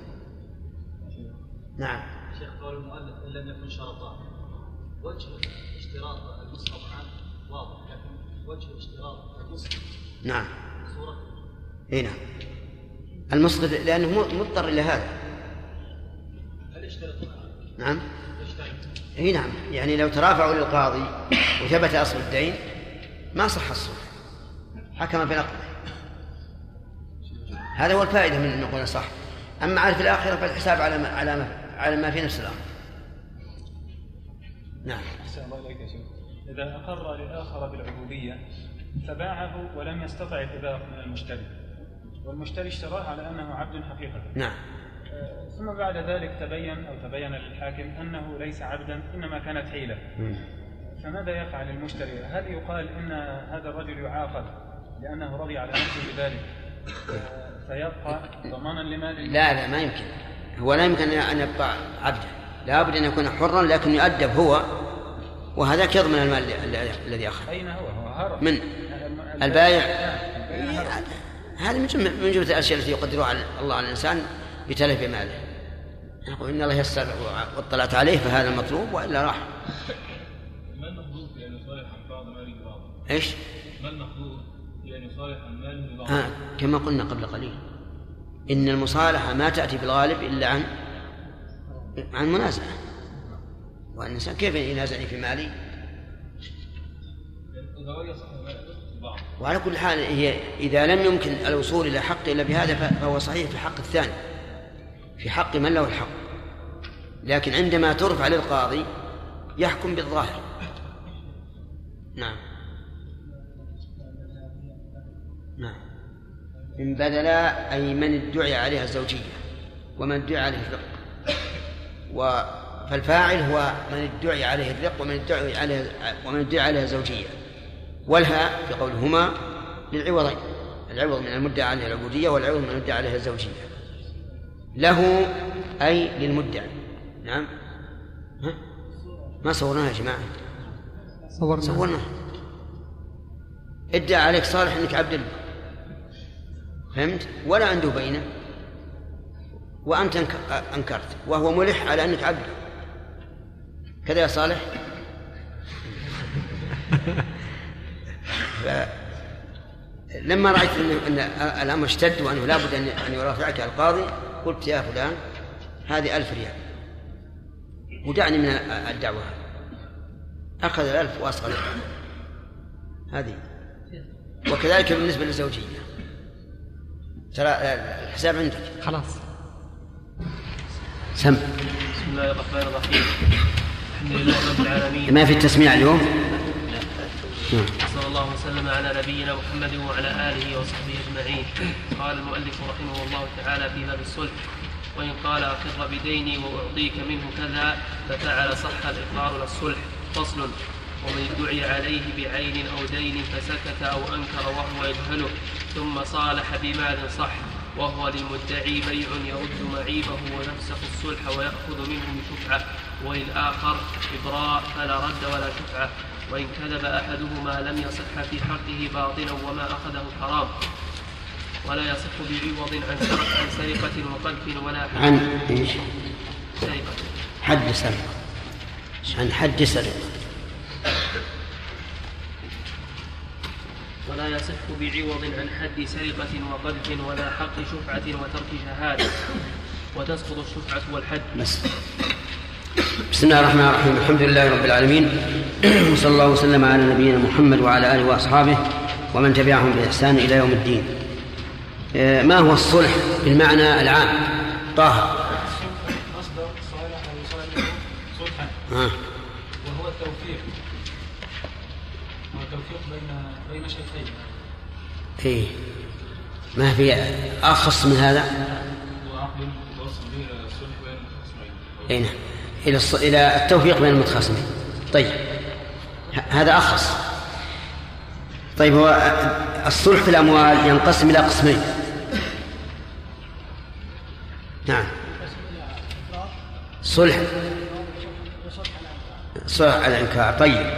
نعم. شيخ قول المؤلف إن لم يكن شرطان وجه اشتراط واضح لكن وجه نعم. صورة. إي نعم. المسقط لأنه مضطر إلى هذا. هل يشترط نعم. إي نعم. يعني لو ترافعوا للقاضي وثبت أصل الدين ما صح الصلح حكم بنقضه هذا هو الفائدة من أن نقول صح. أما عاد في الآخرة فالحساب على ما على ما على ما في نفس الأمر. نعم. أحسن الله شيخ. إذا أقر لآخر بالعبودية فباعه ولم يستطع الإباق من المشتري. والمشتري اشتراه على أنه عبد حقيقة. نعم. ثم بعد ذلك تبين أو تبين للحاكم أنه ليس عبدا إنما كانت حيلة. فماذا يفعل المشتري؟ هل يقال إن هذا الرجل يعاقب لأنه رضي على نفسه بذلك؟ فيبقى ضمانا لماله لا لا ما يمكن. هو لا يمكن أن يبقى عبدا. لابد أن يكون حرا لكن يؤدب هو. وهذاك يضمن المال الذي- الذي أخذ أين هو؟ هو هرب من البايع. هذه من جملة من جملة الأشياء التي يقدرها على الله على الإنسان بتلف ماله يقول إن الله يسر واطلعت عليه فهذا المطلوب وإلا راح ما المحظوظ في أن يصالح عن بعض ماله ببعض؟ إيش؟ ما المحظوظ في أن يصالح عن ماله ببعض؟ ها كما قلنا قبل قليل إن المصالحة ما تأتي بالغالب إلا عن عن منازعة والإنسان كيف ينازعني في مالي؟ وعلى كل حال هي إذا لم يمكن الوصول إلى حق إلا بهذا فهو صحيح في الحق الثاني. في حق من له الحق. لكن عندما ترفع للقاضي يحكم بالظاهر. نعم. نعم. من بدل أي من ادعي عليها الزوجية. ومن ادعي عليه الرق و فالفاعل هو من ادعي عليه الرق ومن ادعي عليه ومن ادعي عليها الزوجية والهاء في قولهما للعوضين العوض من المدعى عليه العبودية والعوض من المدعى عليها الزوجية. له أي للمدعي نعم. ها؟ ما صورناها يا جماعة؟ صورنا صورناها ادعى عليك صالح إنك عبد الله. فهمت؟ ولا عنده بينة. وأنت أنك- أنكرت. وهو ملح على أنك عبد. كذا يا صالح. لما رأيت ان إن الأمر اشتد وأنه لابد ان أن يرافعك القاضي قلت يا فلان هذه ألف ريال. ودعني من الدعوة هذه. أخذ الألف وأصغر الألف. هذه. وكذلك بالنسبة للزوجية. ترى الحساب عندك. خلاص. سم. بسم الله الرحمن الرحيم. الحمد لله رب العالمين. ما في التسميع اليوم؟ نعم. صلى الله وسلم على نبينا محمد وعلى آله وصحبه أجمعين. قال المؤلف رحمه الله تعالى في باب الصلح وإن قال اقر بديني وأعطيك منه كذا ففعل صح الإقرار لا الصلح. فصل. ومن ادعي عليه بعين أو دين فسكت أو أنكر وهو يجهله ثم صالح بمال صح. وهو للمدعي بيع يرد معيبه ويفسخ الصلح ويأخذ منه بشفعة وللآخر إبراء فلا رد ولا شفعة وإن كذب أحدهما لم يصح في حقه باطلا وما أخذه حرام. ولا يصح بعوض عن سرقة, عن سرقة وقذف ولا عن إيش؟ سرقة. حد سرقة. عن حد سرقة. ولا يصح بعوض عن حد سرقة وقذف ولا حق شفعة وترك شهادة وتسقط الشفعة والحد. بس. بسم الله الرحمن الرحيم. الحمد لله رب العالمين. وصلى الله وسلم على نبينا محمد وعلى آله وأصحابه ومن تبعهم بإحسان إلى يوم الدين. آه، ما هو الصلح بالمعنى العام؟ طه. مصدر صالح ويصالح صلحا آه. وهو التوفيق هو التوفيق بين بين شيخين إيه. ما في أخص من هذا؟ وعقد يوصل به إلى الصلح بين الخصمين أي نعم إلى. إلى التوفيق بين المتخاصمين. طيب. هذا أخص. طيب هو الصلح في الأموال ينقسم إلى قسمين. نعم. صلح. صلح على الإنكار. طيب.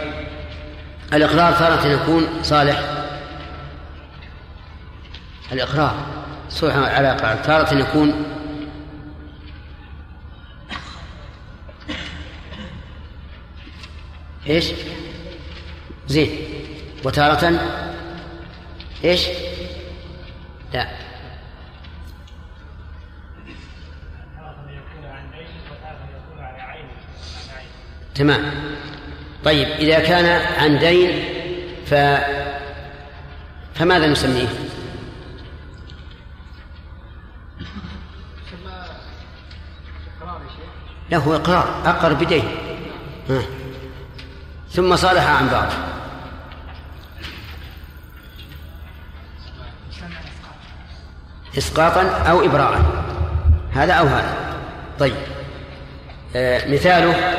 الإقرار تارة يكون صالح. الإقرار صلح على إقرار تارة يكون إيش؟ زين وتارة إيش؟ لا تمام طيب إذا كان عن دين ف فماذا نسميه؟ اقرار يا شيخ له إقرار أقر بدين. ثم صالح عن بعض. إسقاطا أو إبراء. هذا أو هذا. طيب. آه مثاله.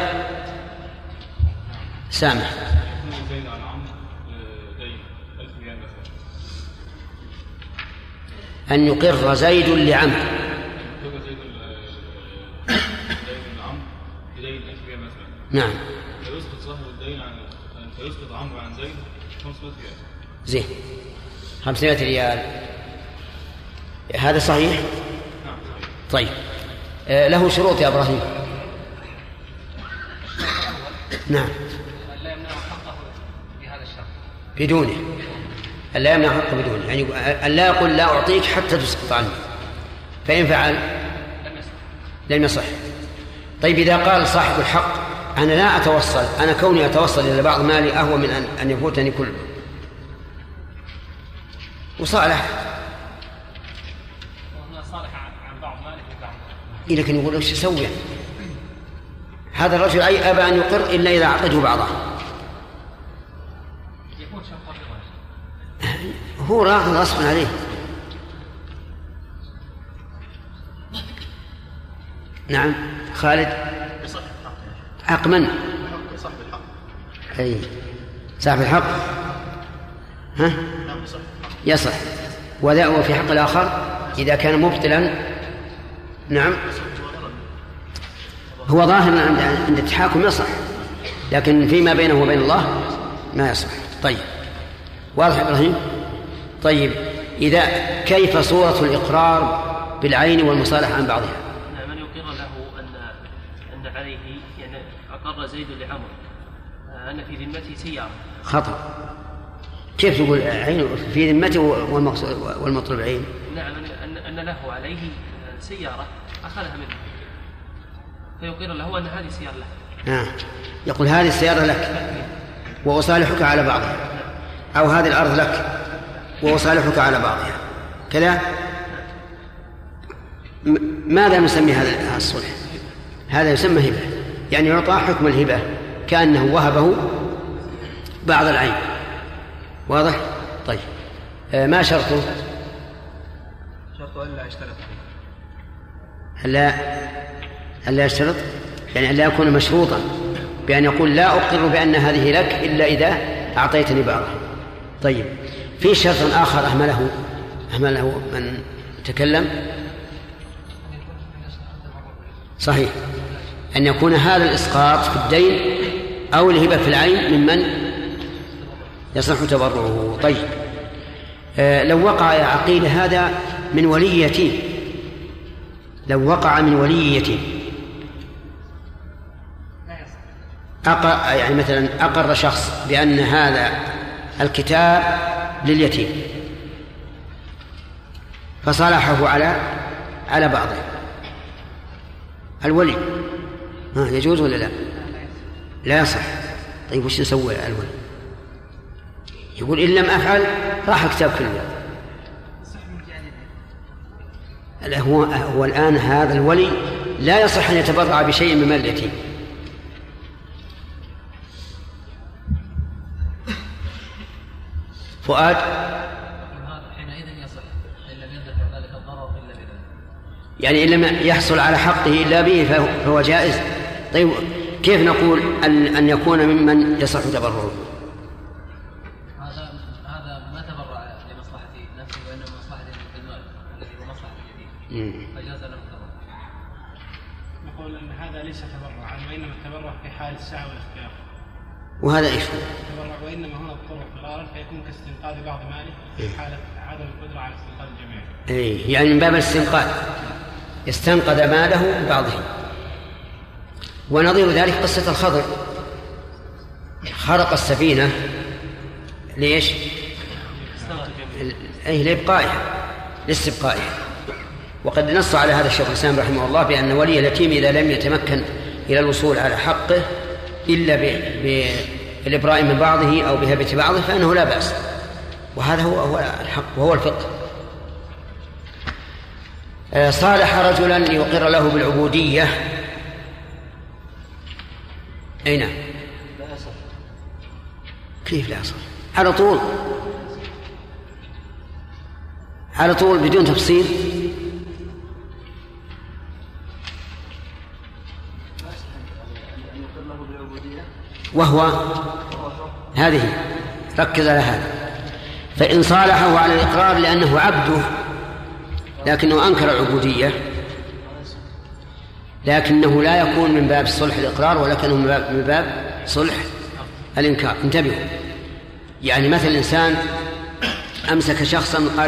سامح. يكون زيد عن عمرو دين 1000 ريال مثلا أن يقر زيد لعمرو يقر زيد ال- زيد عن عمرو بدين 1000 ريال مثلا نعم. فيسقط صاحب الدين عن ويسقط عنه عن زيد 500 ريال. زين. 500 ريال. هذا صحيح؟ نعم طيب. آه، له شروط يا إبراهيم. نعم. لا يمنع حقه بهذا الشرط. بدونه. أن لا يمنع حقه بدونه. يعني أن لا يقول لا أعطيك حتى تسقط عني فإن فعل؟ لم يصح. لم يصح. طيب إذا قال صاحب الحق أنا لا أتوصل أنا كوني أتوصل إلى بعض مالي أهوى من أن, يفوتني كله وصالح. إيه لكن يقول وش يسوي؟ هذا الرجل أي أبى أن يقر إلا إذا أعطيته بعضه. هو راغب غصبا عليه. نعم خالد. حق من؟ صاحب الحق أي. صاحب الحق. ها؟ يصح وذا وفي حق الآخر؟ إذا كان مبطلا. نعم. هو ظاهر عند التحاكم يصح لكن فيما بينه وبين الله ما يصح. طيب. واضح إبراهيم؟ طيب. إذا كيف صورة الإقرار بالعين والمصالحة عن بعضها؟ اقر زيد لعمر. آه، أن في ذمته سيارة. خطأ. كيف تقول عين في ذمته والمطلوب عين نعم ان ان له عليه سيارة أخذها منه. فيقر له أن هذه سيارة له آه. يقول هذه السيارة لك. وأصالحك على بعضها. أو هذه الأرض لك. وأصالحك على بعضها. كذا؟ ماذا نسمي هذا الصلح؟ هذا يسمى هبة. يعني يعطى حكم الهبة كأنه وهبه بعض العين. واضح؟ طيب. آه ما شرطه؟ شرط الا يشترط ألا ألا يشترط؟ يعني ألا يكون مشروطا بأن يقول لا أقر بأن هذه لك إلا إذا أعطيتني بعضها. طيب. في شرط آخر أهمله أهمله من تكلم؟ صحيح. أن يكون هذا الإسقاط في الدين أو الهبة في العين ممن يصح تبرعه. طيب. آه لو وقع يا عقيل هذا من ولي يتيم لو وقع من ولي يتيم أقر يعني مثلا أقر شخص بأن هذا الكتاب لليتيم. فصالحه على على بعضه. الولي. ها يجوز ولا لا؟ لا يصح. طيب وش نسوي الولي؟ يقول إن لم أفعل راح الكتاب كله لا هو هو الآن هذا الولي لا يصح أن يتبرع بشيء من مال اليتيم. فؤاد؟ حينئذ يصح ان لم ذلك الضرر الا بذلك يعني إن لم يحصل على حقه إلا به فهو جائز؟ طيب كيف نقول أن أن يكون ممن يصح تبرعه؟ هذا هذا ما تبرع لمصلحة نفسه وإنما مصلحة المال الذي هو مصلحة اليتيم. مم. فجاز له التبرع. نقول أن هذا ليس تبرعا وإنما التبرع في حال السعة والاختيار وهذا إيش؟ التبرع وإنما هنا اضطر اضطرارا فيكون كاستنقاذ بعض ماله في حالة عدم القدرة على استنقاذ الجميع. إيه يعني من باب الاستنقاذ. استنقذ ماله ببعضه ونظير ذلك قصة الخضر. خرق السفينة ليش؟ أي لإبقائها لاستبقائها. وقد نص على هذا الشيخ الإسلام رحمه الله بأن ولي اليتيم إذا لم يتمكن إلى الوصول على حقه إلا بالإبراء من بعضه أو بهبة بعضه فإنه لا بأس. وهذا هو هو الحق وهو الفقه. آه، صالح رجلا ليقر له بالعبودية. أي نعم. كيف لا يصح على طول. على طول بدون تفصيل. وهو هذه. ركز على هذا. فإن صالحه على الإقرار لأنه عبده لكنه أنكر العبودية لكنه لا يكون من باب صلح الإقرار ولكنه من باب صلح الإنكار. انتبهوا. يعني مثل إنسان أمسك شخصا قال